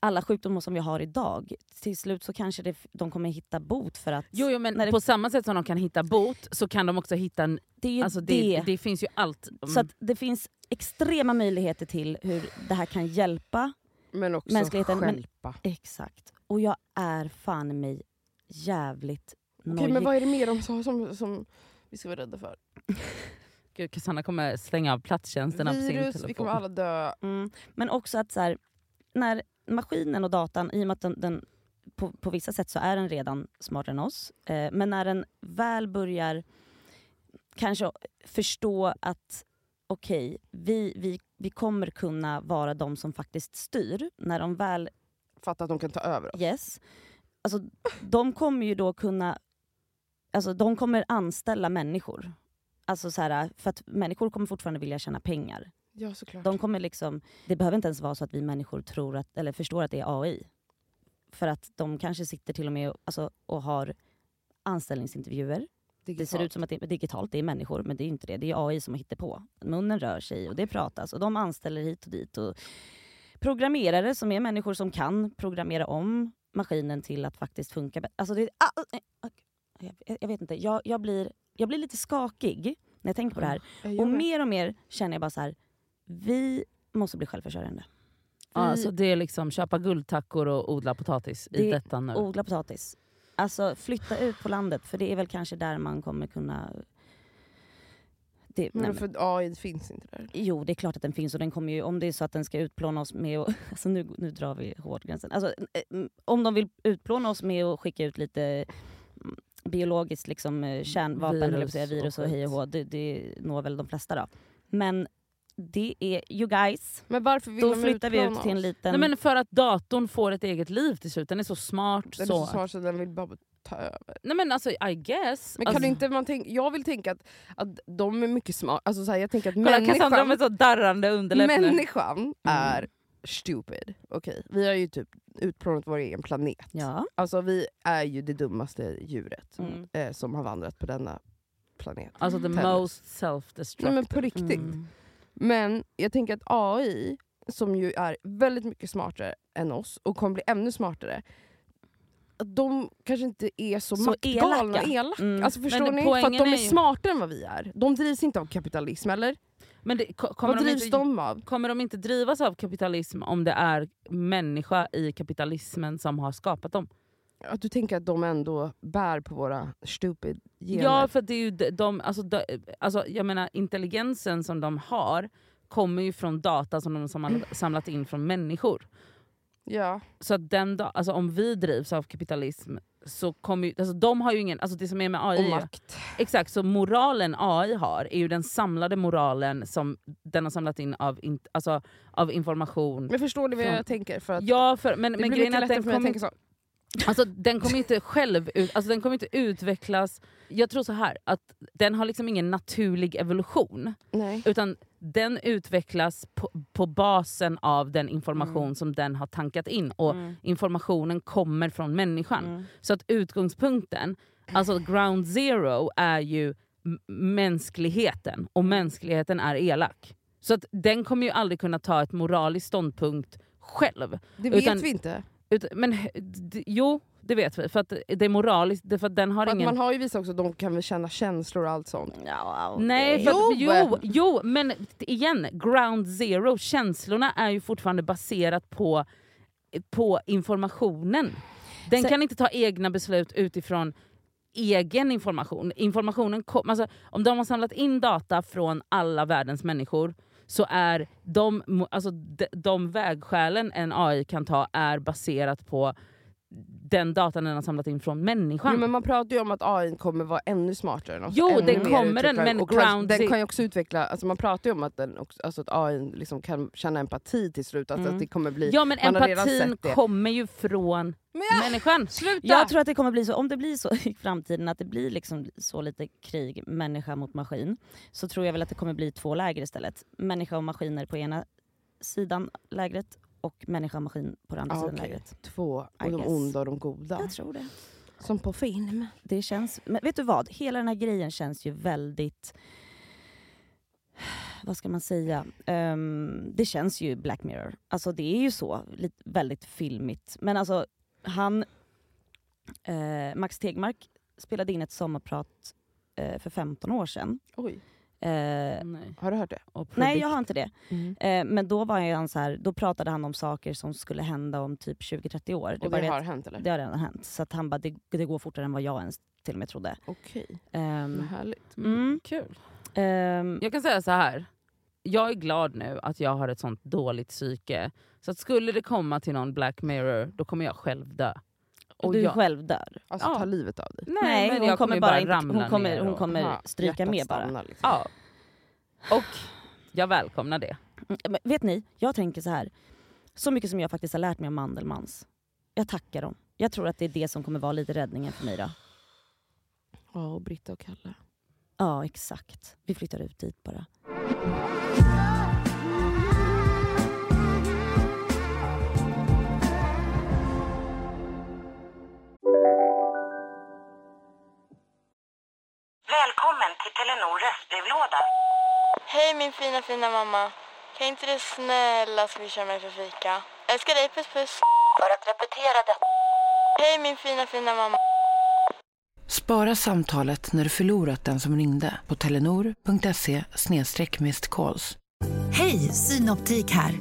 alla sjukdomar som vi har idag. Till slut så kanske det, de kommer hitta bot för att...
Jo, jo men
När det-
på samma sätt som de kan hitta bot så kan de också hitta... En,
det är ju
alltså
det.
det, det finns ju allt.
Så att det finns extrema möjligheter till hur det här kan hjälpa.
Men också
Mänskligheten, men-
stjälpa.
Exakt. Och jag är fan mig jävligt
Okej,
nojig.
men vad är det mer de sa som, som vi ska vara rädda för?
Gud, Cassandra kommer slänga av platstjänsterna på sin
Virus,
telefon.
vi kommer alla dö.
Mm. Men också att så här, när maskinen och datan, i och med att den, den på, på vissa sätt så är den redan smartare än oss, eh, men när den väl börjar kanske förstå att okej, vi, vi, vi kommer kunna vara de som faktiskt styr, när de väl
Fatta att de kan ta över oss.
Yes. Alltså, de kommer ju då kunna... Alltså, de kommer anställa människor. Alltså så här, för att människor kommer fortfarande vilja tjäna pengar.
Ja såklart.
De kommer liksom, det behöver inte ens vara så att vi människor tror att, eller förstår att det är AI. För att de kanske sitter till och med och, alltså, och har anställningsintervjuer. Det ser ut som att det är digitalt, det är människor, men det är inte det. Det är AI som hittar på. Munnen rör sig och det pratas och de anställer hit och dit. Och programmerare som är människor som kan programmera om maskinen till att faktiskt funka bättre. Alltså det, ah, ah, jag, jag vet inte, jag, jag, blir, jag blir lite skakig när jag tänker på det här.
Jag
Och mer och mer känner jag bara så här, vi måste bli självförsörjande.
Ja, alltså det är liksom köpa guldtackor och odla potatis i
Det-
detta nu.
Odla potatis. Alltså flytta ut på landet, för det är väl kanske där man kommer kunna... Det, nej,
Men för AI finns inte där.
Jo, det är klart att den finns och den kommer ju, om det är så att den ska utplåna oss med att, alltså nu, nu drar vi hårdgränsen. Alltså, eh, mm, om de vill utplåna oss med att skicka ut lite biologiskt liksom, eh, kärnvapen,
Virus
säga,
och
virus och, hej och hå, det, det når väl de flesta då. Men det är, you guys,
Men varför vill
då
de
flyttar vi ut till en liten...
Nej, men för att datorn får ett eget liv till slut. Den är så smart.
Den är
så.
så smart så den vill bara ta över.
Nej men alltså I guess.
Men kan
alltså,
inte man tänka, jag vill tänka att, att de är mycket smarta. Alltså så här, jag tänker att
Kolla Cassandra
människan,
med så darrande underläpp nu.
människan är stupid. Okej, Vi har ju typ utplånat vår egen planet.
Ja.
Alltså vi är ju det dummaste djuret
Mm.
eh, som har vandrat på denna planet.
Alltså the
Tennis.
most
Nej
self-destructive.
men på riktigt.
Mm.
Men jag tänker att AI, som ju är väldigt mycket smartare än oss och kommer bli ännu smartare, att de kanske inte är så,
Så
maktgalna och
elaka. Mm.
Alltså förstår
Men
ni? För att de är,
är ju-
smartare än vad vi är. De drivs inte av kapitalism eller?
Men det, ko- kommer,
Vad
de
drivs
inte,
de av?
kommer de inte drivas av kapitalism om det är människa i kapitalismen som har skapat dem?
Att du tänker att de ändå bär på våra stupid gener?
Ja, för det är ju de, de, alltså, de, alltså, jag menar intelligensen som de har kommer ju från data som de har samlat, in från människor.
Ja.
Så den alltså om vi drivs av kapitalism så kommer ju, alltså de har ju ingen, alltså det som är med AI,
Och makt.
exakt så moralen AI har är ju den samlade moralen som den har samlat in av, in, alltså, av information.
Men förstår ni vad jag tänker? För att
Ja, för, men,
det
men
blir
grejen är
mycket
att
lättare
den
för mig att
kommer,
tänka så.
alltså, den kommer inte själv ut, alltså, den kommer inte utvecklas, jag tror så här att den har liksom ingen naturlig evolution.
Nej.
Utan den utvecklas på, på basen av den information
Mm.
som den har tankat in. Och
Mm.
informationen kommer från människan.
Mm.
Så att utgångspunkten, alltså ground zero, är ju mänskligheten. Och mänskligheten är elak. Så att den kommer ju aldrig kunna ta ett moraliskt ståndpunkt själv.
Det vet
Utan-
vi inte.
Ut, men jo, det vet vi. För att det är moraliskt, för att den har
För att
ingen...
man har ju visat också att de kan väl känna känslor och allt sånt.
Ja,
Nej,
det-
för att,
Jo!
jo, jo, men igen, ground zero, känslorna är ju fortfarande baserat på, på informationen. Den
Sen-
kan inte ta egna beslut utifrån egen information. Informationen kom, alltså, om de har samlat in data från alla världens människor så är de, alltså, de, de vägskälen en AI kan ta är baserat på den datan den har samlat in från människan.
Jo, men man pratar ju om att AI kommer vara ännu smartare. oss,
Jo,
ännu
den
mer
kommer den, men
och
ground
den kan ju också utveckla, alltså man pratar ju om att, den också, alltså att AI liksom kan känna empati till slut. Alltså
Mm.
att det kommer bli...
ja men empatin kommer ju från människan.
Sluta!
Jag tror att det kommer bli så, om det blir så i framtiden att det blir liksom så lite krig människa mot maskin så tror jag väl att det kommer bli två läger istället. Människa och maskiner på ena sidan lägret och människa och maskin på den andra
Ah,
sidan
okej.
lägret.
Två,
I
och de
guess.
onda och de goda.
Jag tror det.
Som på film.
Det känns, men vet du vad? Hela den här grejen känns ju väldigt... Vad ska man säga? Ehm, det känns ju Black Mirror. Alltså det är ju så, lite, väldigt filmigt. Men alltså han... Eh, Max Tegmark spelade in ett sommarprat eh, för 15 år sedan.
Oj,
Eh,
Nej.
har du hört det?
Nej, jag har inte det.
Mm.
Eh, men då, var han så här, då pratade han om saker som skulle hända om typ 20-30 år.
Och
var
det
det
har
att-
hänt eller?
det har redan hänt. Så att han bara, det, det går fortare än vad jag ens till och med trodde.
Okej,
Ehm,
vad härligt.
mm.
Kul.
Ehm,
Jag kan säga så här. Jag är glad nu att jag har ett sånt dåligt psyke. Så att skulle det komma till någon Black Mirror, då kommer jag själv dö.
Och du
jag,
själv dör.
Alltså
Ja.
ta livet av dig.
nej,
Nej,
men
hon
jag
kommer
ju
bara inte,
ramla
hon kommer,
ner
hon kommer
Aha,
stryka med bara.
stannar liksom.
Ja. Och jag välkomnar det.
Mm, Men vet ni, jag tänker så här. Så mycket som jag faktiskt har lärt mig om Mandelmans. Jag tackar dem. Jag tror att det är det som kommer vara lite räddningen för mig då.
Ja, och Britta och Kalle.
Ja, exakt. Vi flyttar ut dit bara.
Till Telenor röstbrevlåda.
Hej min fina fina mamma. Kan inte du snälla swisha mig för fika? Älskar dig, puss puss.
För att repetera detta.
Hej min fina fina mamma.
Spara samtalet när du förlorat den som ringde på telenor.se calls.
Hej, Synoptik här.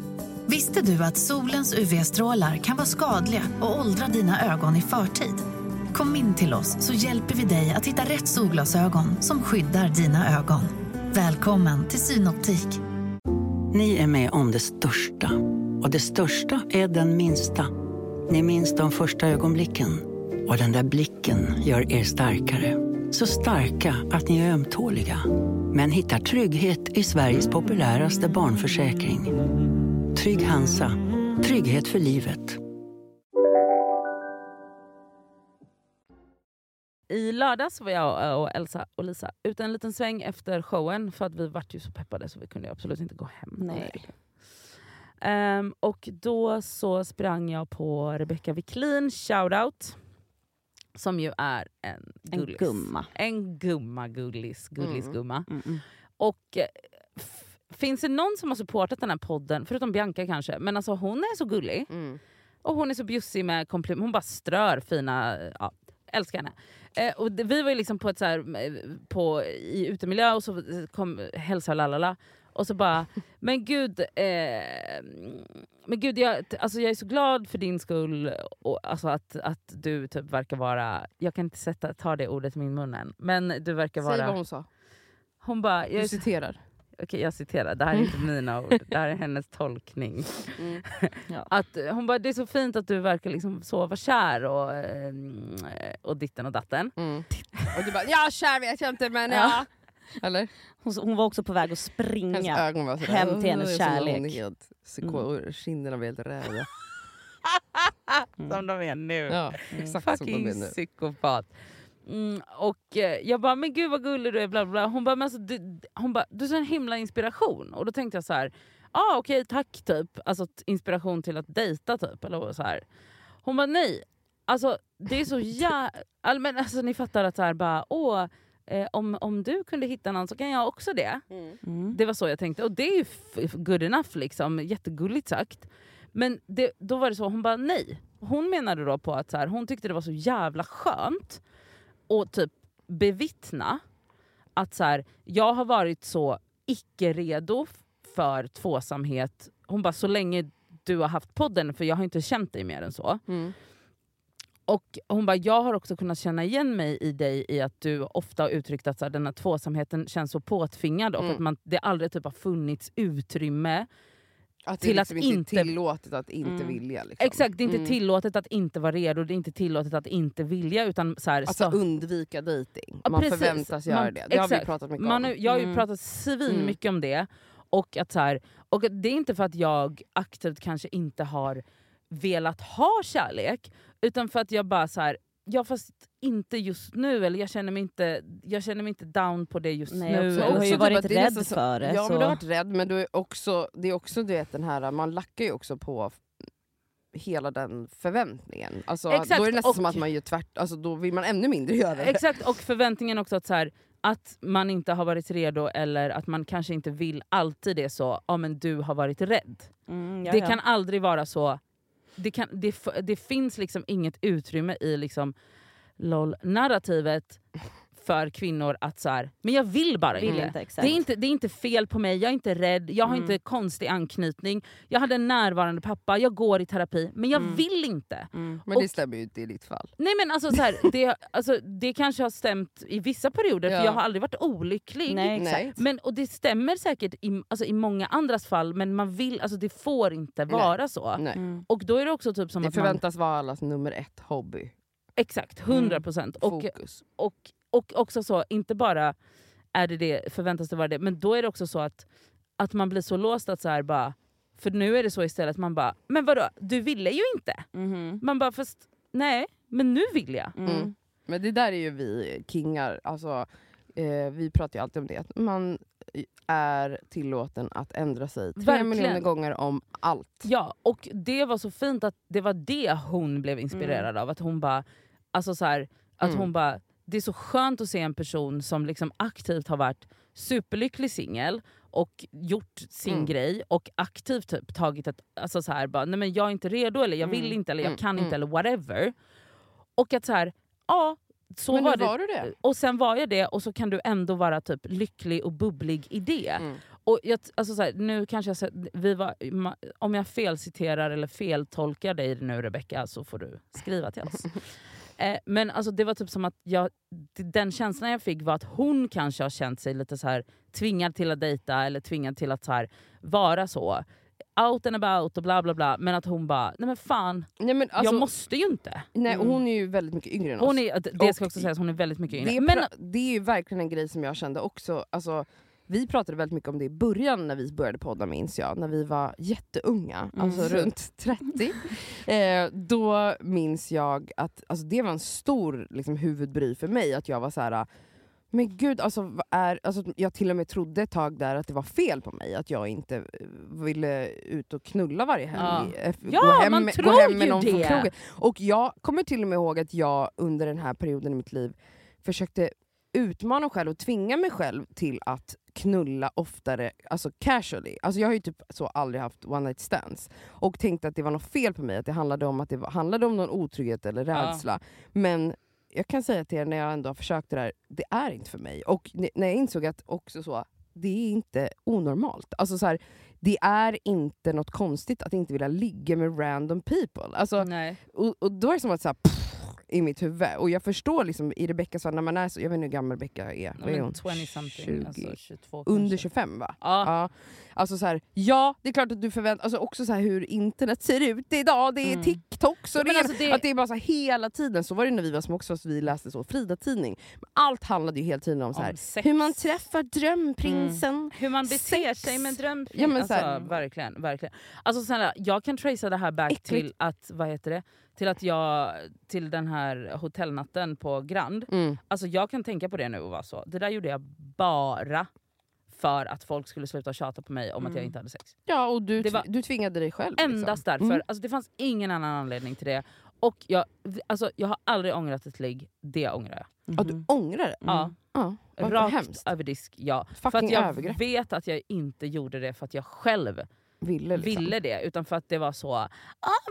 Visste du att solens UV-strålar kan vara skadliga och åldra dina ögon i förtid? Kom in till oss så hjälper vi dig att hitta rätt solglasögon som skyddar dina ögon. Välkommen till Synoptik.
Ni är med om det största. Och det största är den minsta. Ni minns de första ögonblicken. Och den där blicken gör er starkare. Så starka att ni är ömtåliga. Men hittar trygghet i Sveriges populäraste barnförsäkring. Trygg Hansa. Trygghet för livet.
I lördags var jag och Elsa och Lisa ute en liten sväng efter showen för att vi vart ju så peppade så vi kunde absolut inte gå hem.
Nej.
Ehm, och då så sprang jag på Rebecca Wiklin, shoutout. Som ju är en
En
gullis.
gumma.
En gumma gullis, gullis
Mm.
gumma.
Mm -mm.
Och eh, finns det någon som har supportat den här podden, förutom Bianca kanske, men alltså hon är så gullig.
Mm.
Och hon är så bjussig med komplimanger. Hon bara strör fina... Ja, älskar henne. Eh, och det, vi var ju liksom på ett så här, eh, på, i utemiljö och så kom hälsa och lalala. Och så bara, men gud, eh, men gud jag, alltså jag är så glad för din skull. Och, alltså att, att du typ verkar vara, jag kan inte sätta, ta det ordet i min mun än, men du verkar
Säg vad
vara...
hon sa.
Hon bara, jag
Du citerar.
Okej jag citerar, det här är inte mina ord, det här är hennes tolkning.
Mm.
Ja.
Att eh, hon bara, det är så fint att du verkar liksom så vara kär och, eh, och ditten och datten.
Mm. Och du bara, ja kär vet jag inte men
Ja.
ja. Eller?
Hon, hon var också på väg att springa.
ögon var sådär.
Hem till hennes kärlek.
Psyko- Kinderna var helt röda.
Som de är nu.
Ja, exakt som de
Fucking
är nu.
psykopat. Mm, och eh, jag bara, men gud vad gullig du är. Bla, bla. Hon bara, men alltså, du, hon bara, du är så en himla inspiration. Och då tänkte jag så här, ja ah, okej tack typ. Alltså inspiration till att dejta typ. Eller så här. Hon bara, nej. Alltså det är så jävla... Men alltså ni fattar att så här, bara, åh, eh, om, om du kunde hitta någon så kan jag också det.
Mm.
Det var så jag tänkte. Och det är ju f- good enough, liksom. jättegulligt sagt. Men det, då var det så, hon bara nej. Hon menade då på att så här, hon tyckte det var så jävla skönt att typ bevittna att så här, jag har varit så icke-redo för tvåsamhet. Hon bara så länge du har haft podden, för jag har inte känt dig mer än så.
Mm.
Och hon bara, jag har också kunnat känna igen mig i dig i att du ofta har uttryckt att så här, den här tvåsamheten känns så påtvingad och
Mm.
att man, det aldrig typ har funnits utrymme.
Att det
Till
liksom
att
inte
inte-
är tillåtet att inte
Mm.
vilja. Liksom.
Exakt, det är inte
Mm.
tillåtet att inte vara redo, det är inte tillåtet att inte vilja. Utan så här,
Alltså
så-
undvika dejting. Man
precis.
förväntas göra
Man-
det. Det har vi
exakt.
pratat mycket
man,
om.
Jag har ju
Mm.
pratat svin mycket om det. Och, att så här, och det är inte för att jag aktivt kanske inte har velat ha kärlek. Utan för att jag bara så här, ja fast inte just nu, eller jag känner mig inte, jag känner mig inte down på det just
Nej,
nu.
också, du har ju
typ
varit
är
rädd
så-
för det.
Ja
så.
men du har varit rädd men du är också, det är också du vet, den här, man lackar ju också på hela den förväntningen. Alltså,
Exakt,
då är det nästan
och-
som att man gör tvärt, alltså, då vill man ännu mindre göra det.
Exakt, och förväntningen också att, så här, att man inte har varit redo eller att man kanske inte vill alltid är så, ja men du har varit rädd.
Mm,
det kan aldrig vara så, det, kan, det, det finns liksom inget utrymme i liksom LOL-narrativet för kvinnor att så här, men jag vill bara
Vill
inte.
inte,
Det är inte, det är inte fel på mig, jag är inte rädd, jag har
Mm.
inte konstig anknytning, jag hade en närvarande pappa, jag går i terapi, men jag
Mm.
vill inte.
Mm.
Men det
Och-
stämmer ju inte i ditt fall.
Nej men alltså, så här, det, alltså det kanske har stämt i vissa perioder
Ja.
för jag har aldrig varit olycklig.
Nej, exakt.
Nej.
Men, och det stämmer säkert i, alltså, i många andras fall men man vill, alltså, det får inte vara så.
Nej.
Mm.
Och då är det också typ som
Det
att man...
förväntas vara allas nummer ett hobby.
Exakt, 100 procent. Och, och, och också så, inte bara är det det, förväntas det vara det, men då är det också så att, att man blir så låst att så här bara... För nu är det så istället, man bara “men vadå, du ville ju inte”.
Mhm.
Man bara “fast nej, men nu vill jag”.
Mm.
Mm. Men det där är ju vi kingar, alltså, eh, vi pratar ju alltid om det, att man är tillåten att ändra sig tre
Verkligen.
miljoner gånger om allt.
Ja, och det var så fint att det var det hon blev inspirerad av. Att hon bara, alltså så här, att
Mm.
hon bara, det är så skönt att se en person som liksom aktivt har varit superlycklig singel och gjort sin
Mm.
grej och aktivt typ tagit ett, alltså så här, bara, nej men jag är inte redo eller jag vill
Mm.
inte eller jag
Mm.
kan inte
Mm.
eller whatever. Och att så här, ja så
Men
var det.
var du det.
Och sen var jag det och så kan du ändå vara typ lycklig och bubblig i det.
Mm.
Och jag, alltså så här, nu kanske jag, vi var, om jag felciterar eller feltolkar dig nu Rebecca så får du skriva till oss. eh, men alltså, det var typ som att jag, den känslan jag fick var att hon kanske har känt sig lite så här tvingad till att dejta eller tvingad till att så här, vara så. Out and about och bla bla bla. Men att hon bara, nej men fan,
Nej, men alltså,
jag måste ju inte.
nej, och
Mm.
hon är ju väldigt mycket yngre än oss.
Hon är, det ska
Och
också sägas, hon är väldigt mycket
det,
yngre.
är
Men,
det är ju verkligen en grej som jag kände också. Alltså, vi pratade väldigt mycket om det i början när vi började podda minns jag, när vi var jätteunga, alltså
Mm.
runt 30. eh, då minns jag att alltså, det var en stor liksom, huvudbry för mig, att jag var så här. Men gud, alltså, är, alltså, jag till och med trodde ett tag där att det var fel på mig, att jag inte eh, ville ut och knulla varje helg.
Ja.
Eh,
Ja,
gå hem,
man tror
gå hem med
ju
någon från
det.
krogen. Och jag kommer till och med ihåg att jag under den här perioden i mitt liv försökte utmana mig själv och tvinga mig själv till att knulla oftare, alltså casually. Alltså jag har ju typ så aldrig haft one night stands. Och tänkte att det var något fel på mig, att det handlade om att det var, handlade om någon otrygghet eller
Ja.
rädsla. Men jag kan säga till er när jag ändå har försökt det där, det är inte för mig. Och när jag insåg att också så, det är inte onormalt. Alltså så här, det är inte något konstigt att inte vilja ligga med random people. Alltså, och, och då är det som att så här, pff, i mitt huvud. Och jag förstår liksom i Rebeckas fall, när man är så, jag vet inte hur gammal Rebecka är. Vad är
men
hon?
20 something,
20.
alltså 22
Under
kanske.
25 va?
Ja.
Ja. Alltså så här, ja, det är klart att du förväntar alltså också så här hur internet ser ut idag. Det är
Mm.
TikToks och det,
alltså det-
att det är bara så här, hela tiden. Så var det när vi var små också, fast vi läste så Frida-tidning. Allt handlade ju hela tiden om, så här,
Om
hur man träffar drömprinsen.
Hur man beter
Sex.
sig med dröm...
Ja, men
alltså,
så
verkligen, verkligen. Alltså, snälla, jag kan tracea det här back
Äckligt.
till att, vad heter det? Till att jag, till den här hotellnatten på Grand.
Mm.
Alltså jag kan tänka på det nu och vara så. Det där gjorde jag bara för att folk skulle sluta tjata på mig om att jag
Mm.
inte hade sex.
Ja, och du,
Det var-
du tvingade dig själv.
Endast
liksom.
därför.
Mm.
Alltså, det fanns ingen annan anledning till det. Och jag, alltså, jag har aldrig ångrat ett ligg, det ångrar jag.
Ja, du ångrar det?
Ja.
Ja, vad
Rakt
hemskt.
över disk, ja. För
Fucking
att jag
övergrepp.
vet att jag inte gjorde det för att jag själv
Ville, liksom.
ville det. Utan för att det var så, ah,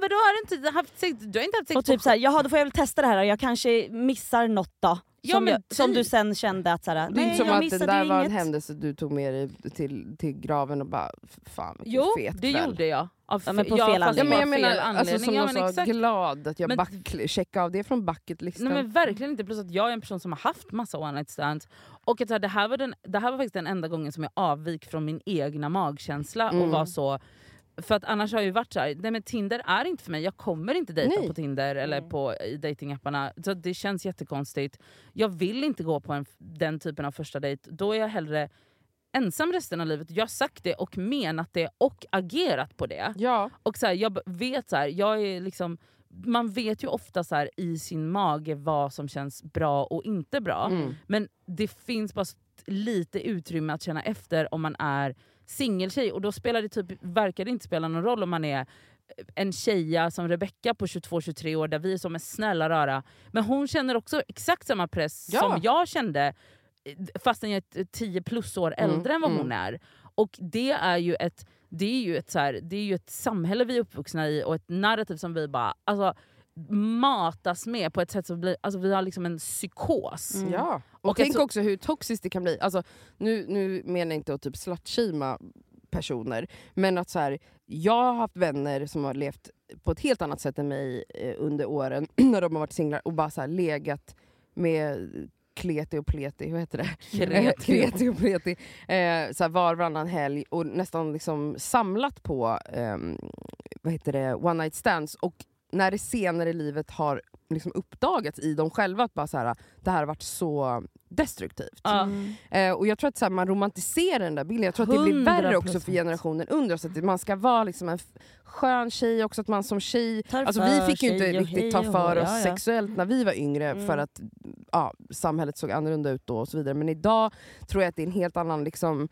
vadå har du inte haft sex? Du har inte haft sex
Och typ såhär, jaha då får jag väl testa det här jag kanske missar något då.
Ja,
som,
men
jag, som du sen kände att såhär,
Det är inte som
jag
att det
missade
där var en händelse du tog med dig till, till graven och bara, "F- fan vilken
Jo,
fet
det
kväll.
gjorde jag. Av
Ja, men på
ja,
fel
fast
Ja,
anledning.
men jag menar,
fel
alltså, som
anledning.
jag
Ja, men
sa, glad att jag
Men-
back, checkade av det från bucketlistan.
Nej men verkligen inte, plus att jag är en person som har haft massa one night stands. Och att här, det, här var den, det här var faktiskt den enda gången som jag avvik från min egna magkänsla och
Mm.
var så... För att annars har jag ju varit så här, nej men Tinder är inte för mig, jag kommer inte dejta
Nej.
på Tinder eller på i datingapparna. Så det känns jättekonstigt. Jag vill inte gå på en, den typen av första dejt, då är jag hellre ensam resten av livet. Jag har sagt det och menat det och agerat på det.
Ja.
Och så här, jag vet så här, jag är liksom man vet ju ofta så här, i sin mage vad som känns bra och inte bra.
Mm.
Men det finns bara lite utrymme att känna efter om man är singeltjej. Och då spelar det typ, verkar det inte spela någon roll om man är en tjeja som Rebecca på 22-23 år där vi är som en snälla rara. Men hon känner också exakt samma press
Ja.
som jag kände fastän jag är 10 plus år
Mm,
äldre än vad
mm.
hon är. Och det är ju ett, det är ju ett, så här, det är ju ett samhälle vi är uppvuxna i och ett narrativ som vi bara alltså, matas med på ett sätt som blir, alltså, vi har liksom en psykos.
Mm. Ja. Och,
Och
tänk
alltså-
också hur toxiskt det kan bli. Alltså, nu, nu menar jag inte att typ slutshamea personer, men att så här, jag har haft vänner som har levt på ett helt annat sätt än mig eh, under åren när de har varit singlar och bara så här, legat med kleti och pleti, vad heter det?
Kreti.
kreti och pleti. Eh, så här, var varannan helg och nästan liksom samlat på ehm, vad heter det, one night stands. Och när det senare i livet har liksom uppdagats i dem själva att bara så här, det här har varit så destruktivt.
Ja.
Eh, och jag tror att så här, man romantiserar den där bilden. Jag tror att det blir
100%.
värre också för generationen under oss. Att man ska vara liksom en skön tjej också, att man som tjej... Alltså, vi fick ju inte riktigt ta för oss
ja, ja.
sexuellt när vi var yngre
Mm.
för att ja, samhället såg annorlunda ut då och så vidare. Men idag tror jag att det är en helt annan liksom,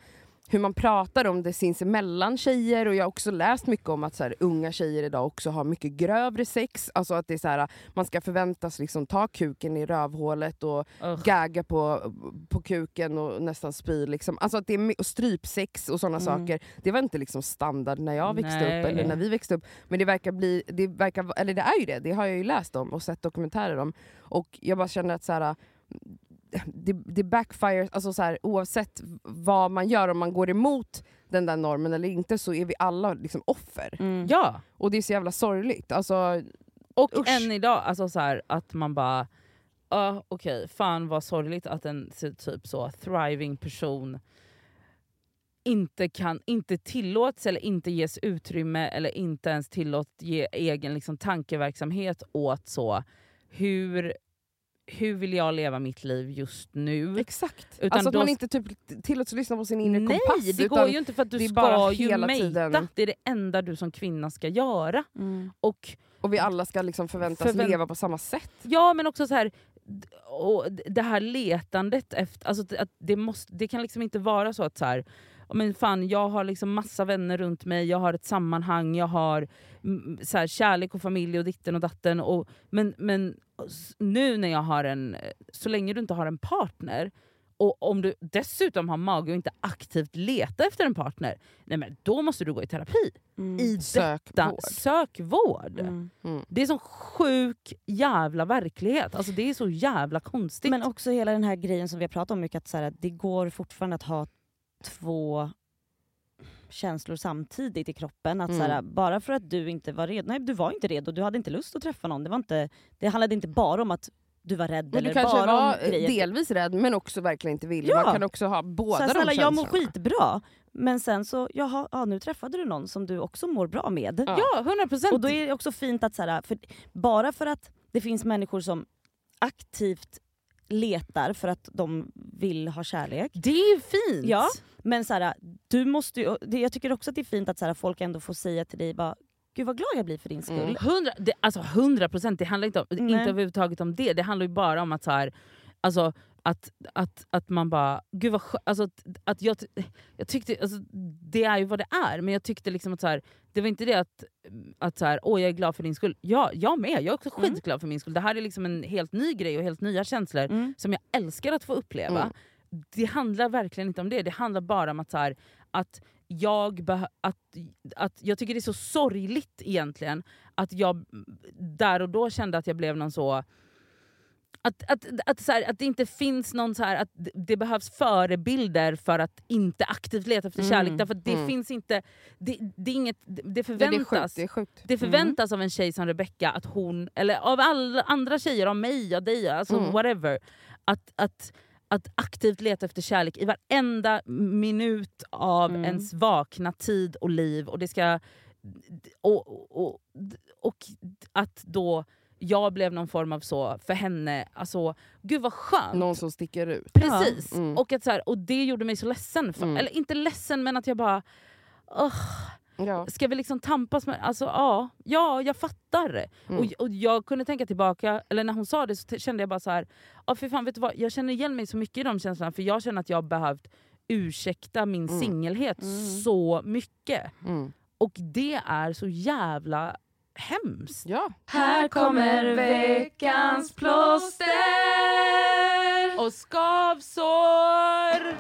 hur man pratar om det sinsemellan tjejer och jag har också läst mycket om att så här, unga tjejer idag också har mycket grövre sex. Alltså att det är så här, man ska förväntas liksom ta kuken i rövhålet och
Ugh.
gagga på, på kuken och nästan spy. Liksom. Alltså att det är, och strypsex och sådana
Mm.
saker. Det var inte liksom standard när jag växte
Nej.
upp eller när vi växte upp. Men det verkar bli, det verkar, eller det är ju det, det har jag ju läst om och sett dokumentärer om. Och jag bara känner att så här, det, det backfires, alltså så här, oavsett vad man gör, om man går emot den där normen eller inte så är vi alla liksom offer.
Mm.
Ja,
Och det är så jävla sorgligt. Alltså,
och
Usch.
än idag, alltså så här, att man bara... Uh, Okej, fan vad sorgligt att en typ så thriving person inte, kan, inte tillåts eller inte ges utrymme eller inte ens tillåts ge egen liksom, tankeverksamhet åt så hur, hur vill jag leva mitt liv just nu?
exakt.
Utan
alltså att
då-
man inte typ tillåts lyssna på sin inre
Nej,
kompass.
det
utan
går ju inte för att du
det
ska
bara
ju mejta. Det är det enda du som kvinna ska göra.
Mm.
Och
Och vi alla ska liksom förväntas
Förvänt-
leva på samma sätt.
Ja men också så här och det här letandet efter, alltså att det, måste, det kan liksom inte vara så att så här, "Ja, men fan, jag har liksom massa vänner runt mig, jag har ett sammanhang, jag har mm, så här, kärlek och familj och ditten och datten. Och, men, men nu när jag har en, så länge du inte har en partner och om du dessutom har mage och inte aktivt leta efter en partner, nej men då måste du gå i terapi.
Mm.
I
Sök
detta,
vård.
sök vård.
Mm.
Mm.
Det är sån sjuk jävla verklighet. Alltså det är så jävla konstigt.
Men också hela den här grejen som vi har pratat om mycket, att så här, det går fortfarande att ha två känslor samtidigt i kroppen. Att
Mm.
så här, bara för att du inte var redo, nej du var inte redo, du hade inte lust att träffa någon. Det, var inte, det handlade inte bara om att du var rädd
Men
eller
du kanske
bara
var delvis rädd men också verkligen inte ville.
Ja.
Man kan också ha båda
så här,
de
snälla, jag mår
känslorna.
skitbra. Men sen så, jaha, ja, nu träffade du någon som du också mår bra med.
Ja.
Ja, 100 procent.
Och då är det också fint att så här, för bara för att det finns människor som aktivt letar för att de vill ha kärlek.
Det är ju fint.
Ja, men så här, du måste ju, jag tycker också att det är fint att så här, folk ändå får säga till dig bara, gud vad glad jag blir för din skull.
Mm.
Hundra, det, alltså 100 procent, det handlar inte, om,
Nej.
inte överhuvudtaget om det. Det handlar ju bara om att så här, alltså, att, att, att man bara, gud vad alltså, att, att jag, jag tyckte, alltså, det är ju vad det är, men jag tyckte liksom att så här, det var inte det att, att så här, åh jag är glad för din skull. Ja, jag med, jag är också
Mm.
skitglad för min skull. Det här är liksom en helt ny grej och helt nya känslor
Mm.
som jag älskar att få uppleva.
Mm.
Det handlar verkligen inte om det, det handlar bara om att, så här, att jag, att, att jag tycker det är så sorgligt egentligen att jag där och då kände att jag blev någon så... Att, att, att, så här, att det inte finns någon så här, att det- behövs förebilder för att inte aktivt leta efter
Mm,
kärlek. Därför det
mm.
finns inte... Det, det, är inget, det
Ja, det är
förväntas.
sjukt. Det är sjukt.
Det förväntas av en tjej som Rebecca, att hon, eller av alla andra tjejer, av mig, av dig, alltså
Mm.
whatever. Att, att, att aktivt leta efter kärlek i varenda minut av
Mm.
ens vakna tid och liv. Och, det ska, och, och, och att då jag blev någon form av så för henne, alltså gud vad skönt.
Någon som sticker ut.
Precis.
Mm.
Och, att så här, och det gjorde mig så ledsen. För,
Mm.
Eller inte ledsen men att jag bara... "Ugh,
Ja.
Ska vi liksom tampas med... Alltså ja, ja jag fattar.
Mm.
Och, och jag kunde tänka tillbaka, eller när hon sa det så kände jag bara så här, ja för fan vet du vad, jag känner igen mig så mycket i de känslorna för jag känner att jag har behövt ursäkta min
Mm.
singelhet
Mm.
så mycket.
Mm.
Och det är så jävla hemskt.
Ja.
Här kommer veckans plåster!
Och skavsår!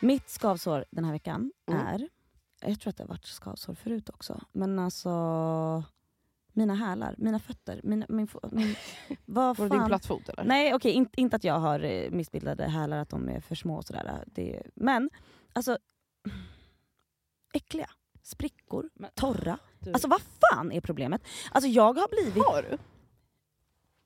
Mitt skavsår den här veckan
Mm.
är, jag tror att det har varit skavsår förut också, men alltså mina hälar, mina fötter, mina, min, fo- min, vad
Var det din plattfot eller?
Nej okej, inte, inte att jag har eh, missbildade hälar, att de är för små och sådär. Det, men alltså, äckliga. Sprickor,
Men-
torra.
Du-
Alltså vad fan är problemet? Alltså jag har blivit...
Har du?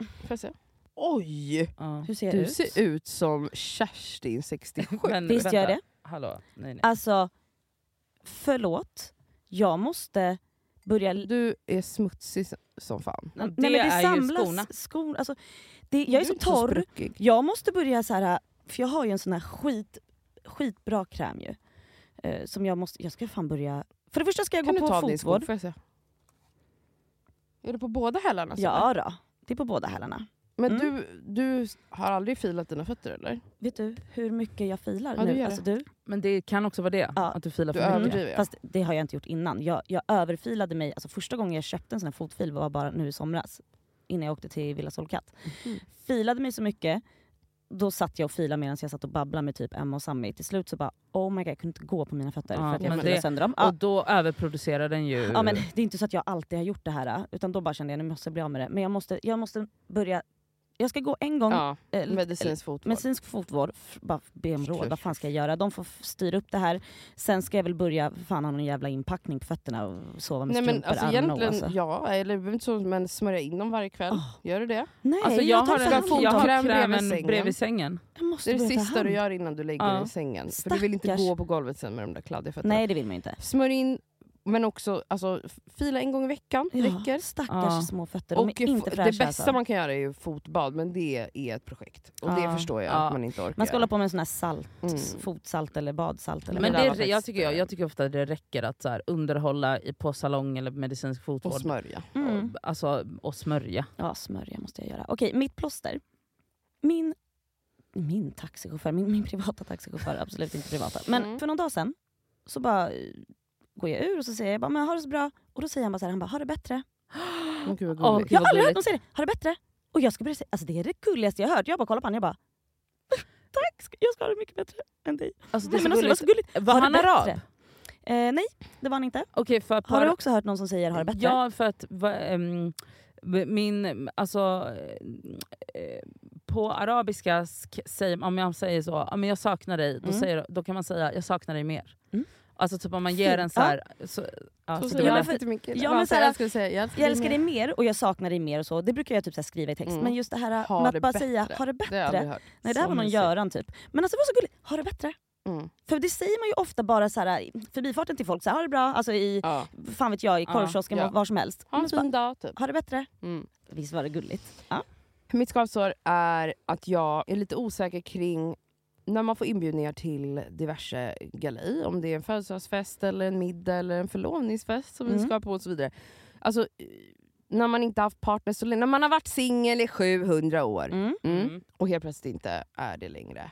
Får jag se? Oj!
Ja.
Hur ser
Du
ut?
ser ut som Kerstin 67.
Men
Visst gör jag det?
Hallå, nej, nej.
Alltså, förlåt. Jag måste börja...
Du är smutsig som fan.
Nej,
Nej, men det
är ju
samlas
skorna.
skor. Alltså, det, jag är
Du
så torr.
spruckig.
Jag måste börja så här, för jag har ju en sån här skit, skitbra kräm ju. Eh, som jag måste, jag ska fan börja... För det första ska jag
Kan
gå
du
på
ta av din sko?
fotvård.
Får jag se? Är det på båda hälarna? så?
Ja då, det är på båda hälarna.
Men
Mm.
du, du har aldrig filat dina fötter eller?
Vet du hur mycket jag filar
Ja, du
nu?
gör
Alltså, du,
Men det kan också vara det,
Ja.
att du filar
Du
för mycket.
ja.
Fast det har jag inte gjort innan. Jag, jag överfilade mig, alltså första gången jag köpte en sån här fotfil var bara nu i somras. Innan jag åkte till Villa Solkatt.
Mhm.
Filade mig så mycket, då satt jag och filade medan jag satt och babblade med typ Emma och Sammy. Till slut så bara, oh my god jag kunde inte gå på mina fötter
Ja,
för att jag filade
det-
sönder dem. Ja.
Och då överproducerar den ju...
Ja, men det är inte så att jag alltid har gjort det här, utan då bara kände jag nu måste jag bli av med det. Men jag måste, jag måste börja, jag ska gå en gång,
Ja,
eh,
medicinsk fotvård.
medicinsk fotvård, bara be om råd, vad fan ska jag göra? De får styra upp det här, sen ska jag väl börja fan ha någon jävla inpackning på fötterna och sova med
Nej men alltså egentligen,
alltså.
ja, eller behöver inte så, men smörja in dem varje kväll.
Åh.
Gör du det?
Nej,
Alltså jag,
tar
har en,
hand om
jag
dem.
har
Kräm bredvid sängen.
bredvid sängen.
Jag måste
Det är det sista du gör innan du lägger
Ja.
dig i sängen. För du vill inte
Stackars.
gå på golvet sen med de där kladdiga fötterna.
Nej det vill man inte.
Smörj in, men också alltså, fila en gång i veckan.
Ja,
räcker.
Stackars
Ja.
små fötter, de
Och
är inte fräscha
det bästa
alltså.
man kan göra är ju fotbad, men det är ett projekt. Och det
Ja.
förstår jag
Ja.
att man inte orkar.
Man ska hålla på med en sån här salt,
Mm.
fotsalt eller badsalt. Eller
Men det, är- jag, tycker jag, jag tycker ofta att det räcker att så här, underhålla i, på salong eller medicinsk
och
fotvård.
smörja.
Mm.
Och, alltså, och smörja.
Ja, smörja måste jag göra. Okej, mitt plåster. Min, min taxichaufför, min, min privata taxichaufför, absolut inte privata. Men
Mm.
för någon dag sedan så bara eh, går jag ur och så säger jag bara, men har det så bra. Och då säger han bara så här, han bara, har det bättre.
Åh, gud vad gulligt.
Jag har aldrig hört någon säga det, har det bättre. Och jag ska börja säga, alltså det är det gulligaste jag har hört. Jag bara kollar på honom, jag bara, tack, jag ska ha det mycket bättre än dig.
Alltså, det är
men
så
alltså, det var så
gulligt. Var
Har
han arab?
Eh, nej, det var han inte.
Okej, för
Har
par-
du också hört någon som säger har det bättre?
Ja, för att va, ehm, min, alltså, eh, på arabiska säger, om jag säger så, men jag saknar dig, då,
Mm.
säger, då kan man säga jag saknar dig mer.
Mm.
Alltså typ om man ger en så här... Så, ja,
Så
så det
jag.
Ja, men
så här, säga, älskar,
Jag älskar dig
mer.
och jag saknar dig mer och så. Det brukar jag typ så här skriva i text.
Mm.
Men just det här
Ha
med
det
att bara
bättre.
säga ha det
Det
bättre.
hört.
Nej det här
Så
var någon
mysigt.
Göran typ. Men alltså det var så gulligt, ha det bättre.
Mm.
För det säger man ju ofta bara så här, förbifarten till folk, så här, ha det bra, alltså i,
Ja.
fan vet jag, i korvkiosken,
ja.
var som helst.
Ha en fin dag typ.
ha det bättre.
Mm.
Visst var det gulligt? Ja.
Mitt skavsår är att jag är lite osäker kring när man får inbjudningar till diverse galej, om det är en födelsedagsfest, eller en middag eller en förlovningsfest som vi
Mm.
ska på och så vidare. Alltså, eh, när man inte haft partner så länge, när man har varit singel i 700 år
Mm.
mm,
Mm.
och helt plötsligt inte är det längre.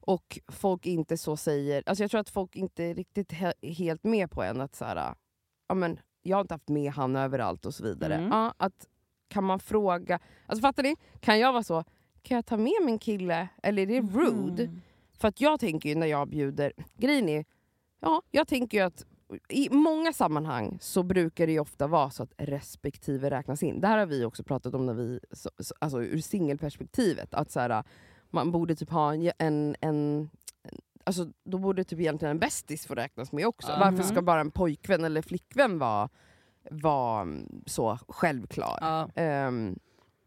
Och folk inte så säger, alltså jag tror att folk inte är riktigt he- helt med på en att så här, ja, men, jag har inte haft med han överallt och så vidare.
Mm.
Ja, att, kan man fråga, alltså fattar ni? Kan jag vara så, kan jag ta med min kille? Eller är det rude?
Mm.
För att jag tänker ju när jag bjuder, grejen är, ja, jag tänker ju att i många sammanhang så brukar det ju ofta vara så att respektive räknas in. Det här har vi också pratat om när vi, så, så, alltså ur singelperspektivet. Att så här, man borde typ ha en, en, en Alltså, då borde typ egentligen en bästis få räknas med också.
Ja.
Varför ska bara en pojkvän eller flickvän vara, vara mm, så självklar?
Ja.
Ehm,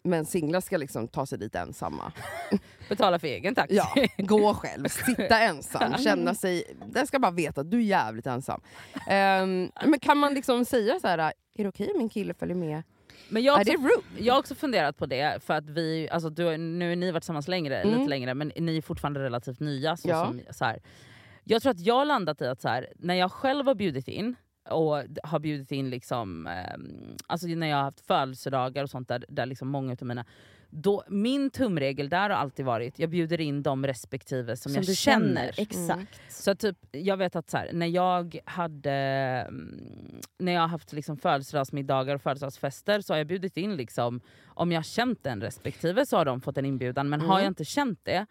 men singlar ska liksom ta sig dit ensamma.
Betala för egen taxi.
Ja, gå själv, sitta ensam, känna sig... Den ska bara veta att du är jävligt ensam. Ehm, men kan man liksom säga så här, är det okej om min kille följer med?
Men jag också, jag har också funderat på det, för att vi, alltså du, nu har ni varit tillsammans längre,
Mm.
lite längre, men ni är fortfarande relativt nya. Så
Ja.
som, så här. Jag tror att jag har landat i att så här, när jag själv har bjudit in, och har bjudit in liksom, ehm, alltså när jag har haft födelsedagar och sånt där, där liksom många utav mina då, min tumregel där har alltid varit, jag bjuder in de respektive som,
Som
jag känner.
känner, exakt.
Mm.
Så typ, jag vet att så här, när jag hade mm, när jag har haft liksom födelsedagsmiddagar och födelsedagsfester så har jag bjudit in, liksom, om jag har känt den respektive så har de fått en inbjudan. Men har
Mm.
jag inte känt det,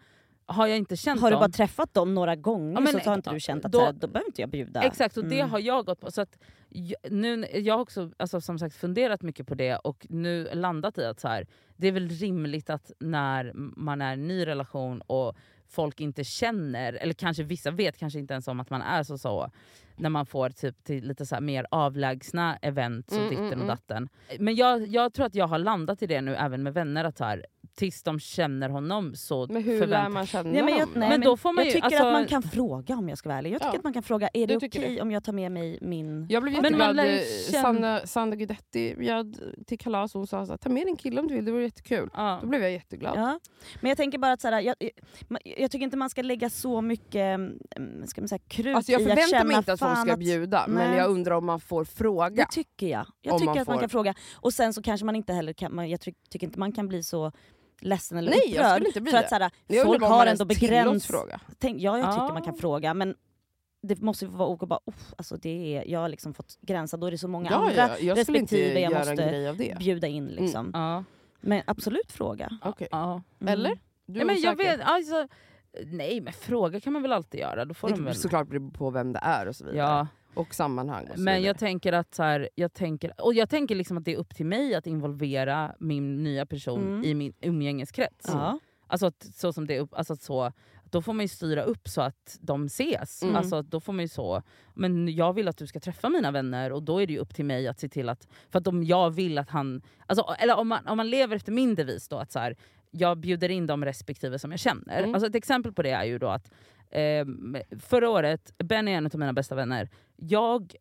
har jag inte känt
Har du
dem,
bara träffat dem några gånger
Ja, men,
så har inte du känt att
då-
så här, då behöver inte jag bjuda.
Exakt, och det
Mm.
har jag gått på. Så att jag, nu, jag har också alltså, som sagt funderat mycket på det och nu landat i att så här, det är väl rimligt att när man är i en ny relation och folk inte känner, eller kanske vissa vet kanske inte ens om att man är så, så när man får typ till lite så här mer avlägsna event och
Mm,
ditten
mm,
och
mm.
datten. Men jag, jag tror att jag har landat i det nu även med vänner, att här, tills de känner honom så
Men hur lär man känna
Nej, men jag,
honom?
nej,
Men då får man
jag
ju-
tycker
alltså-
att man kan fråga om jag ska vara ärlig. Jag tycker
Ja.
att man kan fråga, är det okej
tycker
om jag tar med mig min...
Jag blev jätteglad,
ju
eh, Sandra Guidetti bjöd till kalas och hon sa här, ta med din kille om du vill, det vore jättekul.
Ja.
Då blev jag jätteglad.
Ja. Men jag tänker bara att så här, jag, jag, jag tycker inte man ska lägga så mycket mm, ska man säga, krut
Alltså jag
i att känna
mig inte att folk ska
att-
bjuda, men
Nej.
jag undrar om man får fråga.
Det tycker jag. Jag tycker
man
att man
får-
kan fråga. Och sen så kanske man inte heller kan, man, jag ty- tycker inte man kan bli så ledsen eller
Nej, jag
upprörd.
skulle inte bli
för att så här,
Jag
folk
bara
har ändå begräns...
fråga.
Tänk, ja, jag tycker
Ja.
man kan fråga men det måste ju vara ok bara, "Uff, alltså det är, jag har liksom fått gränsa, då är det så många
Ja,
andra
ja, jag
respektive jag måste bjuda in. Liksom.
Ja.
Men absolut fråga.
Okej.
Ja.
Mm.
Eller? Du
Nej, men jag vet, alltså, nej men fråga kan man väl alltid göra. Då får de
Det
väl...
såklart beror på vem det är och så vidare.
Ja,
Och sammanhang och så
men
vidare.
jag tänker att så här, jag tänker, och jag tänker liksom att det är upp till mig att involvera min nya person
Mm.
i min umgängeskrets.
Ja.
Alltså att, så som det är upp, alltså att så, då får man ju styra upp så att de ses.
Mm.
Alltså då får man ju så, men jag vill att du ska träffa mina vänner och då är det ju upp till mig att se till att, för att om jag vill att han, alltså, eller om man, om man lever efter min devis då att så här, jag bjuder in de respektive som jag känner.
Mm.
Alltså ett exempel på det är ju då att ehm, förra året, Ben är en av mina bästa vänner, jag,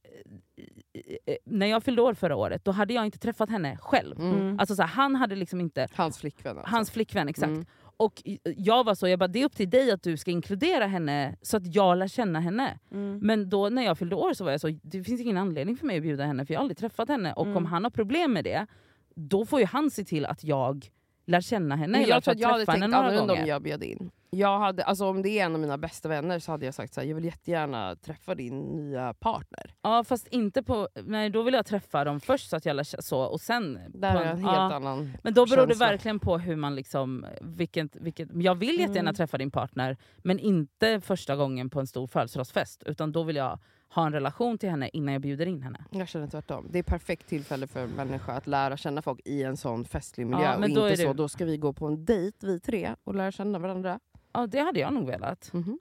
eh, eh, när jag fyllde år förra året då hade jag inte träffat henne själv.
Mm.
Mm.
Alltså så här, han hade liksom inte,
Hans flickvän alltså.
hans flickvän exakt.
Mm.
Och jag var så, jag bara, det är upp till dig att du ska inkludera henne så att jag lär känna henne.
Mm.
Men då när jag fyllde år så var jag så, det finns ingen anledning för mig att bjuda henne för jag har aldrig träffat henne. Och
Mm.
om han har problem med det, då får ju han se till att jag lär känna henne.
Men jag tror att jag hade tänkt annorlunda om jag bjöd in. Jag hade, alltså om det är en av mina bästa vänner så hade jag sagt så här, jag vill jättegärna träffa din nya partner.
Ja fast inte på, nej då vill jag träffa dem först så att jag lär så och sen...
Där
på
är en helt
ja.
annan
Men då beror det
känsla.
verkligen på hur man liksom, vilket, vilket, jag vill jättegärna
Mm.
träffa din partner men inte första gången på en stor födelsedagsfest utan då vill jag ha en relation till henne innan jag bjuder in henne.
Jag känner tvärtom. Det är perfekt tillfälle för en människa att lära känna folk i en sån festlig miljö.
Ja,
och inte
då är
så, då ska vi gå på en dejt vi tre och lära känna varandra.
Ja det hade jag nog velat.
Mhm.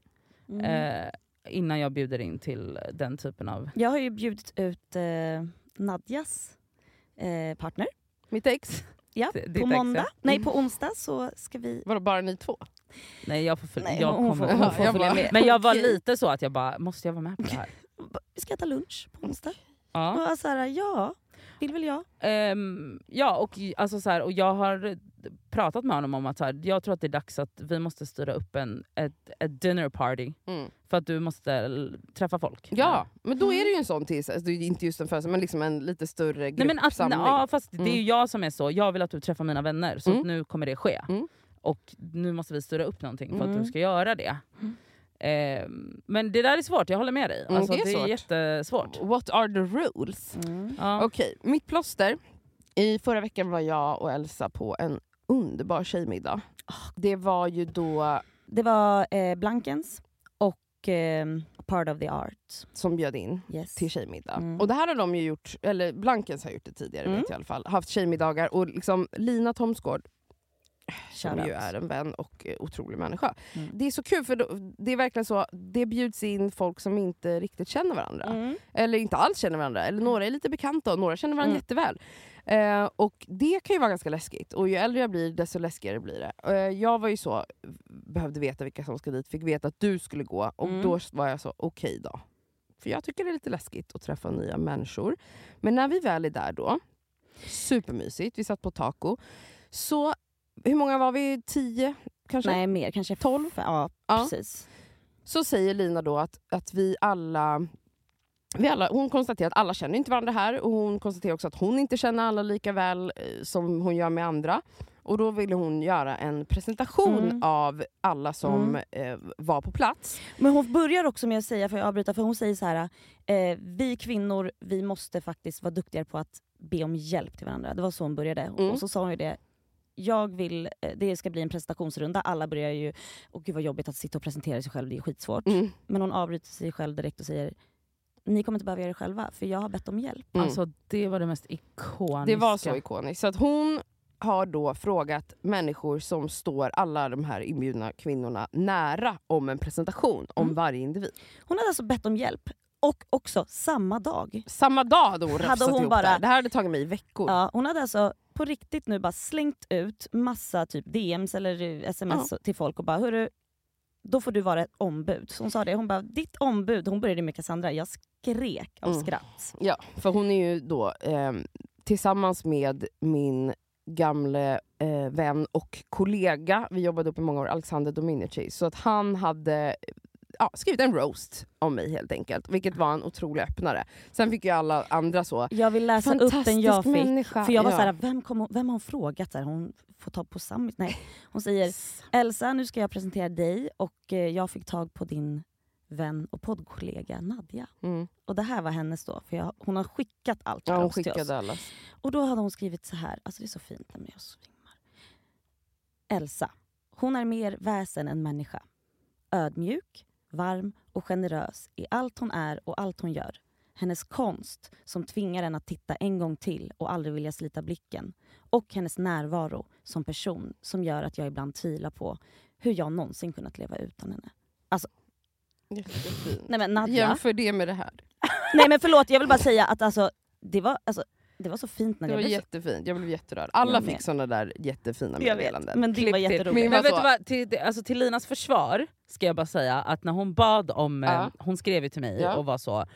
Mm.
Eh, innan jag bjuder in till den typen av...
Jag har ju bjudit ut eh, Nadjas eh, partner.
Mitt ex.
Ja,
D-
på
ex, ja.
måndag. Nej, på onsdag så ska vi...
Vadå, bara ni två?
Nej jag får, följa,
Nej,
jag
hon
kommer,
får- hon får
Jag
följa
bara-
med.
Men jag var lite så att jag bara, måste jag vara med på det här?
Vi ska äta lunch på onsdag.
Ja.
Och jag så här, ja, vill väl jag.
Ehm, ja, och, alltså, så här, och jag har pratat med honom om att så här, jag tror att det är dags att vi måste styra upp en, ett, ett dinner party.
Mm.
För att du måste träffa folk.
Ja, men då är det ju en sån till, alltså, inte just en födelsedag men liksom en lite större
Nej, men att,
gruppsamling.
ja, fast det är ju
Mm.
jag som är så, jag vill att du träffar mina vänner så
Mm.
att nu kommer det ske.
Mm.
Och nu måste vi styra upp någonting för att
Mm.
du ska göra det. Ehm, men det där är svårt, jag håller med dig.
Mm,
Alltså,
det är
det är
svårt.
jättesvårt.
What are the rules?
Ja.
Okej, mitt plåster. I förra veckan var jag och Elsa på en underbar tjejmiddag. Det var ju då
Det var eh, Blankens och eh, Part of the Art.
som bjöd in
Yes.
till tjejmiddag.
Mm.
Och det här har de ju gjort, eller Blankens har gjort det tidigare
Mm.
vet jag i alla fall. Haft tjejmiddagar och liksom Lina Thomsgård som ju är en vän och eh, otrolig människa.
Mm.
Det är så kul för det är verkligen så, det bjuds in folk som inte riktigt känner varandra.
Mm.
Eller inte alls känner varandra, eller några är lite bekanta och några känner varandra
Mm.
jätteväl. Eh, och det kan ju vara ganska läskigt. Och ju äldre jag blir desto läskigare blir det. Eh, jag var ju så, behövde veta vilka som ska dit, fick veta att du skulle gå och
Mm.
då var jag så, okej då. För jag tycker det är lite läskigt att träffa nya människor. Men när vi väl är där då, supermysigt, vi satt på taco. Så, hur många var vi? Tio kanske?
Nej, mer. Kanske
Tolv?
Ja,
Ja.
precis.
Så säger Lina då att, att vi alla vi alla, hon konstaterar att alla känner inte varandra här och hon konstaterar också att hon inte känner alla lika väl eh, som hon gör med andra. Och då ville hon göra en presentation
Mm.
av alla som eh, var på plats.
Men hon börjar också med att säga, för jag avbryta, för hon säger så här: eh, vi kvinnor vi måste faktiskt vara duktigare på att be om hjälp till varandra. Det var så hon började.
Mm.
Och så sa hon ju det, jag vill, eh, det ska bli en presentationsrunda, alla börjar ju, och gud vad jobbigt att sitta och presentera sig själv, det är skitsvårt.
Mm.
Men hon avbryter sig själv direkt och säger, ni kommer inte behöva göra det själva, för jag har bett om hjälp.
Mm.
Alltså det var det mest ikoniska.
Det var så ikoniskt. Så att hon har då frågat människor som står alla de här inbjudna kvinnorna nära om en presentation om
Mm.
varje individ.
Hon hade alltså bett om hjälp, och också samma dag.
Samma dag hade hon
Hade
rafsat
hon
ihop
bara-
det här. Det här hade tagit mig veckor.
Ja, hon hade alltså på riktigt nu bara slängt ut massa typ DMs eller sms till folk och bara hörru, då får du vara ett ombud. Så hon sa det, hon bara ditt ombud, hon började med Cassandra, jag skrek av
Mm.
skratt.
Ja, för hon är ju då eh, tillsammans med min gamle eh, vän och kollega, vi jobbade upp i många år, Alexander Dominici, så att han hade ja, skrivit en roast om mig helt enkelt, vilket var en otrolig öppnare. Sen fick ju alla andra så,
Jag vill läsa upp den jag fick.
människa.
För jag var
Ja.
såhär, vem, kom vem har hon frågat? Så här, hon får ta på summit. Nej. Hon säger, Elsa nu ska jag presentera dig och eh, jag fick tag på din vän och poddkollega Nadja.
mm.
Och det här var hennes då, för jag, hon har skickat allt
ja, hon
roast till oss.
skickade alla.
Och då hade hon skrivit så här, alltså det är så fint när jag svimmar. Elsa, hon är mer väsen än människa. Ödmjuk, varm och generös i allt hon är och allt hon gör. Hennes konst som tvingar en att titta en gång till och aldrig vilja slita blicken. Och hennes närvaro som person som gör att jag ibland tvivlar på hur jag någonsin kunnat leva utan henne.
Jättefint.
Nej men Nadja,
Jämför det med det här.
nej men förlåt jag vill bara säga att alltså, det, var, alltså, det var så fint när
Det
jag
var
blev
jättefint, jag blev jätterörd. Alla fick såna där jättefina meddelanden.
men det var
till.
jätteroligt.
Men vet du vad, till, alltså till Linas försvar ska jag bara säga att när hon bad om, eh,
Ja.
hon skrev ju till mig
Ja.
och var så, eh,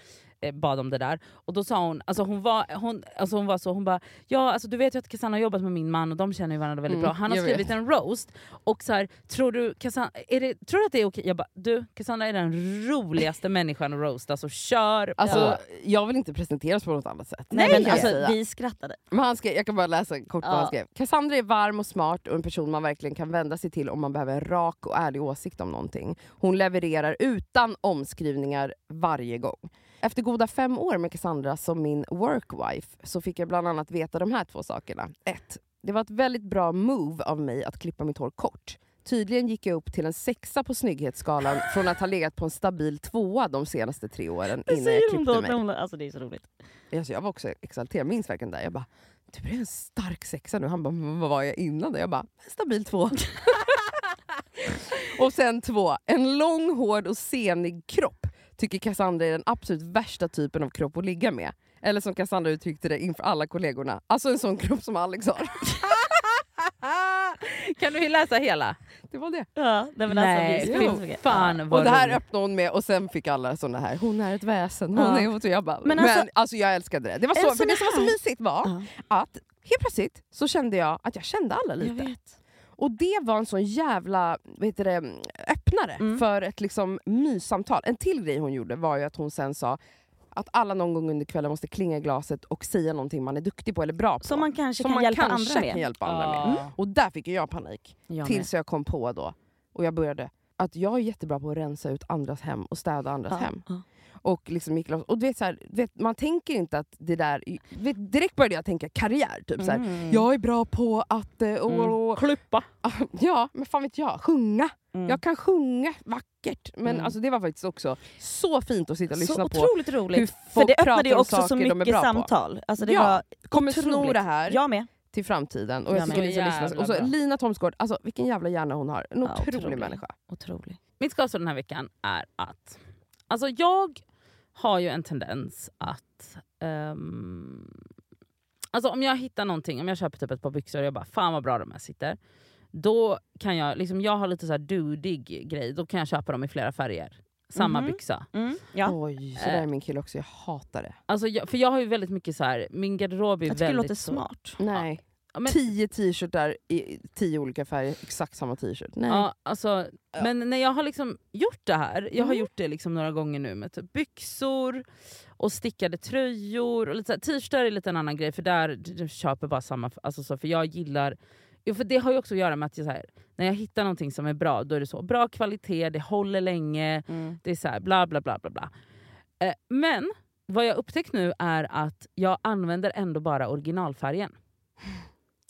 bad om det där. Och då sa hon, alltså hon var, hon, alltså hon var så, hon bara ja alltså du vet ju att Cassandra har jobbat med min man och de känner ju varandra väldigt
Mm,
bra. Han har skrivit en roast och så här, tror du Cassandra, är det, tror du att det är okej? Jag bara du Cassandra är den roligaste människan att roasta så kör
Alltså,
på.
Jag vill inte presenteras på något annat sätt.
Nej men alltså, vi skrattade.
Men han skrev, jag kan bara läsa kort vad
Ja.
han skrev. Cassandra är varm och smart och en person man verkligen kan vända sig till om man behöver en rak och ärlig åsikt om någonting. Hon levererar utan omskrivningar varje gång. Efter goda fem år med Cassandra som min workwife så fick jag bland annat veta de här två sakerna. 1. Det var ett väldigt bra move av mig att klippa mitt hår kort. Tydligen gick jag upp till en sexa på snygghetsskalan från att ha legat på en stabil tvåa de senaste tre åren
Det
innan jag klippte
då,
mig.
hon, alltså det är så roligt.
Alltså jag var också exalterad, minns verkligen där. Jag bara, du blev en stark sexa nu. Han bara, "Men vad var jag innan? det?" Jag bara, en stabil två. och sen två, en lång, hård och senig kropp. Tycker Cassandra är den absolut värsta typen av kropp att ligga med. Eller som Cassandra uttryckte det inför alla kollegorna, alltså en sån kropp som Alex har.
Kan du läsa hela?
Det var det.
Ja, nej, men
Nej,
alltså, finns mycket.
fan
Och
vad
det här öppnade hon med och sen fick alla såna här, hon är ett väsen, hon
Ja.
är... Och jag bara,
Men
men,
alltså-
alltså, jag älskade det. Det, var så, för det som var så mysigt var
Ja.
att helt plötsligt så kände jag att jag kände alla
Jag
lite. Och det var en sån jävla vad heter det, öppnare
Mm.
för ett liksom myssamtal. En till grej hon gjorde var ju att hon sen sa att alla någon gång under kvällen måste klinga i glaset och säga någonting man är duktig på eller bra på.
Som man kanske
Som
kan
man
hjälpa
kanske
andra med.
kan hjälpa andra med. Mm. Och där fick jag panik.
Jag.
Tills jag kom på då, och jag började, att jag är jättebra på att rensa ut andras hem och städa andras
Ja,
hem.
ja.
Och, liksom gick loss. och du vet, så här, vet, man tänker inte att det där... Vet, direkt började jag tänka karriär. Typ, så här,
Mm.
Jag är bra på att... eh, Och,
Mm.
och,
Klippa.
ja, men fan vet jag. Sjunga.
Mm.
Jag kan sjunga vackert. Men
Mm.
alltså, det var faktiskt också så fint att sitta och lyssna
Så
på.
otroligt
hur
roligt. För det öppnade ju också så mycket samtal. Alltså det
Ja,
var
Kommer sno
otroligt.
det här
Jag med.
till framtiden. Och
Jag
jag tycker
med.
ni ska lyssna.
Jävla
Och så. Lina Thomsgård, alltså, vilken jävla hjärna hon har. En
Ja,
otrolig
otrolig.
människa.
Otrolig.
Mitt skavsår den här veckan är att alltså jag har ju en tendens att... ehm, alltså om jag hittar någonting, om jag köper typ ett par byxor och jag bara fan vad bra de här sitter. Då kan jag, liksom, jag har lite så här dudig grej, då kan jag köpa dem i flera färger. Samma
Mhm.
byxa.
Mm. Ja.
Oj, så där är min kille också. Jag hatar det.
Alltså jag, för jag har ju väldigt mycket så här, min garderob är
Jag tycker det
väldigt
låter
så-
smart.
Nej.
Ja, men-
Tio t-shirtar i tio olika färger, exakt samma t-shirt. Nej.
Ja, alltså, Men när jag har liksom gjort det här, jag har
Mm.
gjort det liksom några gånger nu med typ byxor och stickade tröjor. och lite T-shirtar är lite en annan grej för där köper bara samma. Alltså så, för jag gillar Jo, för det har ju också att göra med att jag, här, när jag hittar någonting som är bra, då är det så bra kvalitet, det håller länge,
Mm.
det är så här, bla bla bla bla bla. Eh, men vad jag upptäckt nu är att jag använder ändå bara originalfärgen.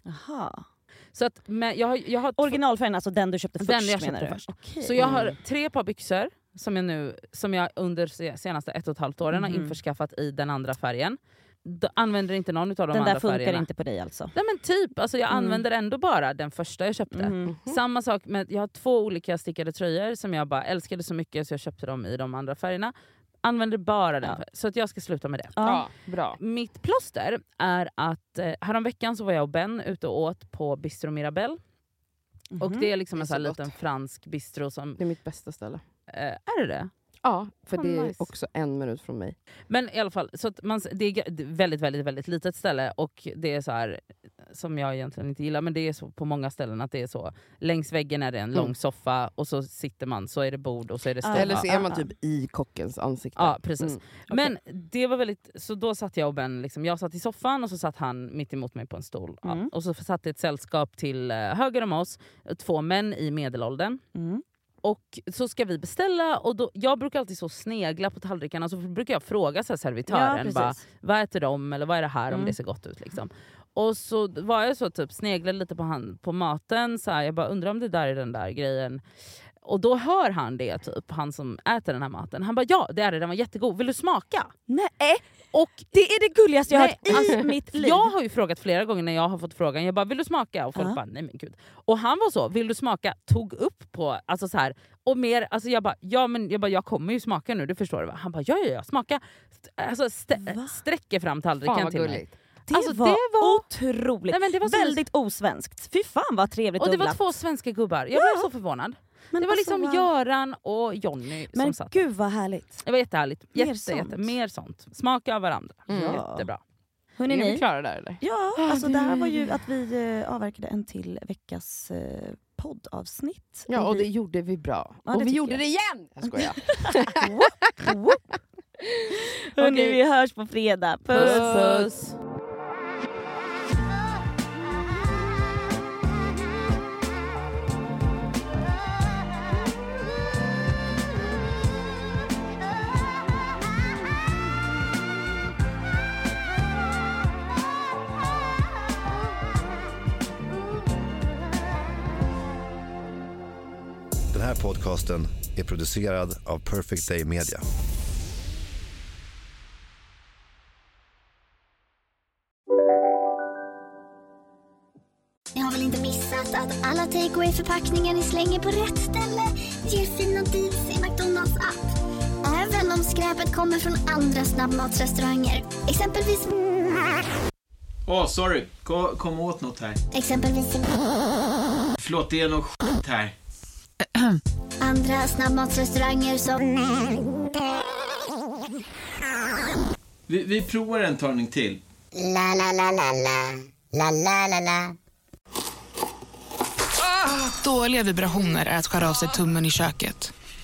Jaha.
Så att, men jag har, jag har
Originalfärgen, alltså den du köpte
Den
först
jag
menar
köpte först.
Okej.
Så jag har tre par byxor som jag, nu, som jag under se- senaste ett och ett halvt åren
Mhm.
har införskaffat i den andra färgen. D- använder inte någon av de
Den
andra
där funkar
färgerna.
inte på dig alltså?
Nej men typ, alltså jag
Mm.
använder ändå bara den första jag köpte.
Mm.
Samma sak med, jag har två olika stickade tröjor som jag bara älskade så mycket så jag köpte dem i de andra färgerna. Använder bara den,
Ja.
så att jag ska sluta med det.
Ja.
bra.
Mitt plåster är att eh, häromveckan så var jag och Ben ute och åt på Bistro Mirabelle. Och
Mhm.
det är liksom
Det är
en sån här
så gott.
liten fransk bistro som...
Det är mitt bästa ställe.
Eh, är det det?
Ja, för
Fan,
det är
nice.
också en minut från mig.
Men i alla fall, så att man, det är väldigt, väldigt, väldigt litet ställe och det är så här som jag egentligen inte gillar, men det är så på många ställen att det är så. Längs väggen är det en
Mm.
lång soffa och så sitter man, så är det bord och så är det
Ah,
ställ.
Eller så
ja,
är man
ja.
typ i kockens ansikte.
Ja, precis.
Mm.
Men det var väldigt, så då satt jag och Ben, liksom, jag satt i soffan och så satt han mitt emot mig på en stol. Ja.
Mm.
Och så satt det ett sällskap till eh, höger om oss, två män i medelåldern.
Mm.
Och så ska vi beställa och då, jag brukar alltid så snegla på tallrikarna så brukar jag fråga så servitören
Ja,
bara, vad äter de eller vad är det här om
Mm.
det ser gott ut. Liksom. Och så var jag så typ sneglade lite på, han, på maten, så här, jag bara undrar om det där är den där grejen. Och då hör han det, typ, han som äter den här maten. Han bara ja det är det, den var jättegod, vill du smaka?
Nej,
Och
det är det gulligaste jag har hört i
alltså,
mitt liv.
jag har ju frågat flera gånger när jag har fått frågan, jag bara vill du smaka? Och folk
Ja.
bara nej men gud. Och han var så, vill du smaka? Tog upp på, alltså så här, och mer, alltså jag bara, ja men jag, bara, jag kommer ju smaka nu, det förstår du va? Han bara ja ja ja, smaka. Alltså st-
Va?
sträcker fram tallriken till mig.
det,
alltså,
var
det var-
otroligt.
Nej, men det var så
Väldigt osvenskt. Fy fan vad trevligt
Och det var två svenska gubbar, jag blev så förvånad.
Men
det var
alltså,
liksom
vad-
Göran och Jonny som
Men
satt.
gud vad härligt.
Det var jättehärligt.
Mer
Jätte,
sånt.
jätte, mer sånt. Smaka av varandra.
Mm.
Ja.
Jättebra.
Hörrni
Är vi
ni?
klara där eller?
Ja, alltså
det-
här var ju att vi eh, avverkade en till veckas eh, poddavsnitt.
Ja, och det
vi...
gjorde vi bra.
Ja, det
och vi gjorde
jag.
det igen! Jag skojar.
Hörni,
Okej.
vi hörs på fredag.
Puss puss.
Här podcasten är producerad av Perfect Day Media.
Ni har väl inte missat att alla takeaway förpackningar ni slänger på rätt ställe ger fina deals i McDonalds app. Även om skräpet kommer från andra snabbmatsrestauranger. Exempelvis...
Åh, sorry. Kom, kom åt något här.
Exempelvis...
Förlåt, det är något skit här.
Andra snabbmatsrestauranger som...
Vi, vi provar en talning till.
La, la, la, la, la. La, la, la, la.
Dåliga vibrationer är att skära av sig tummen i köket.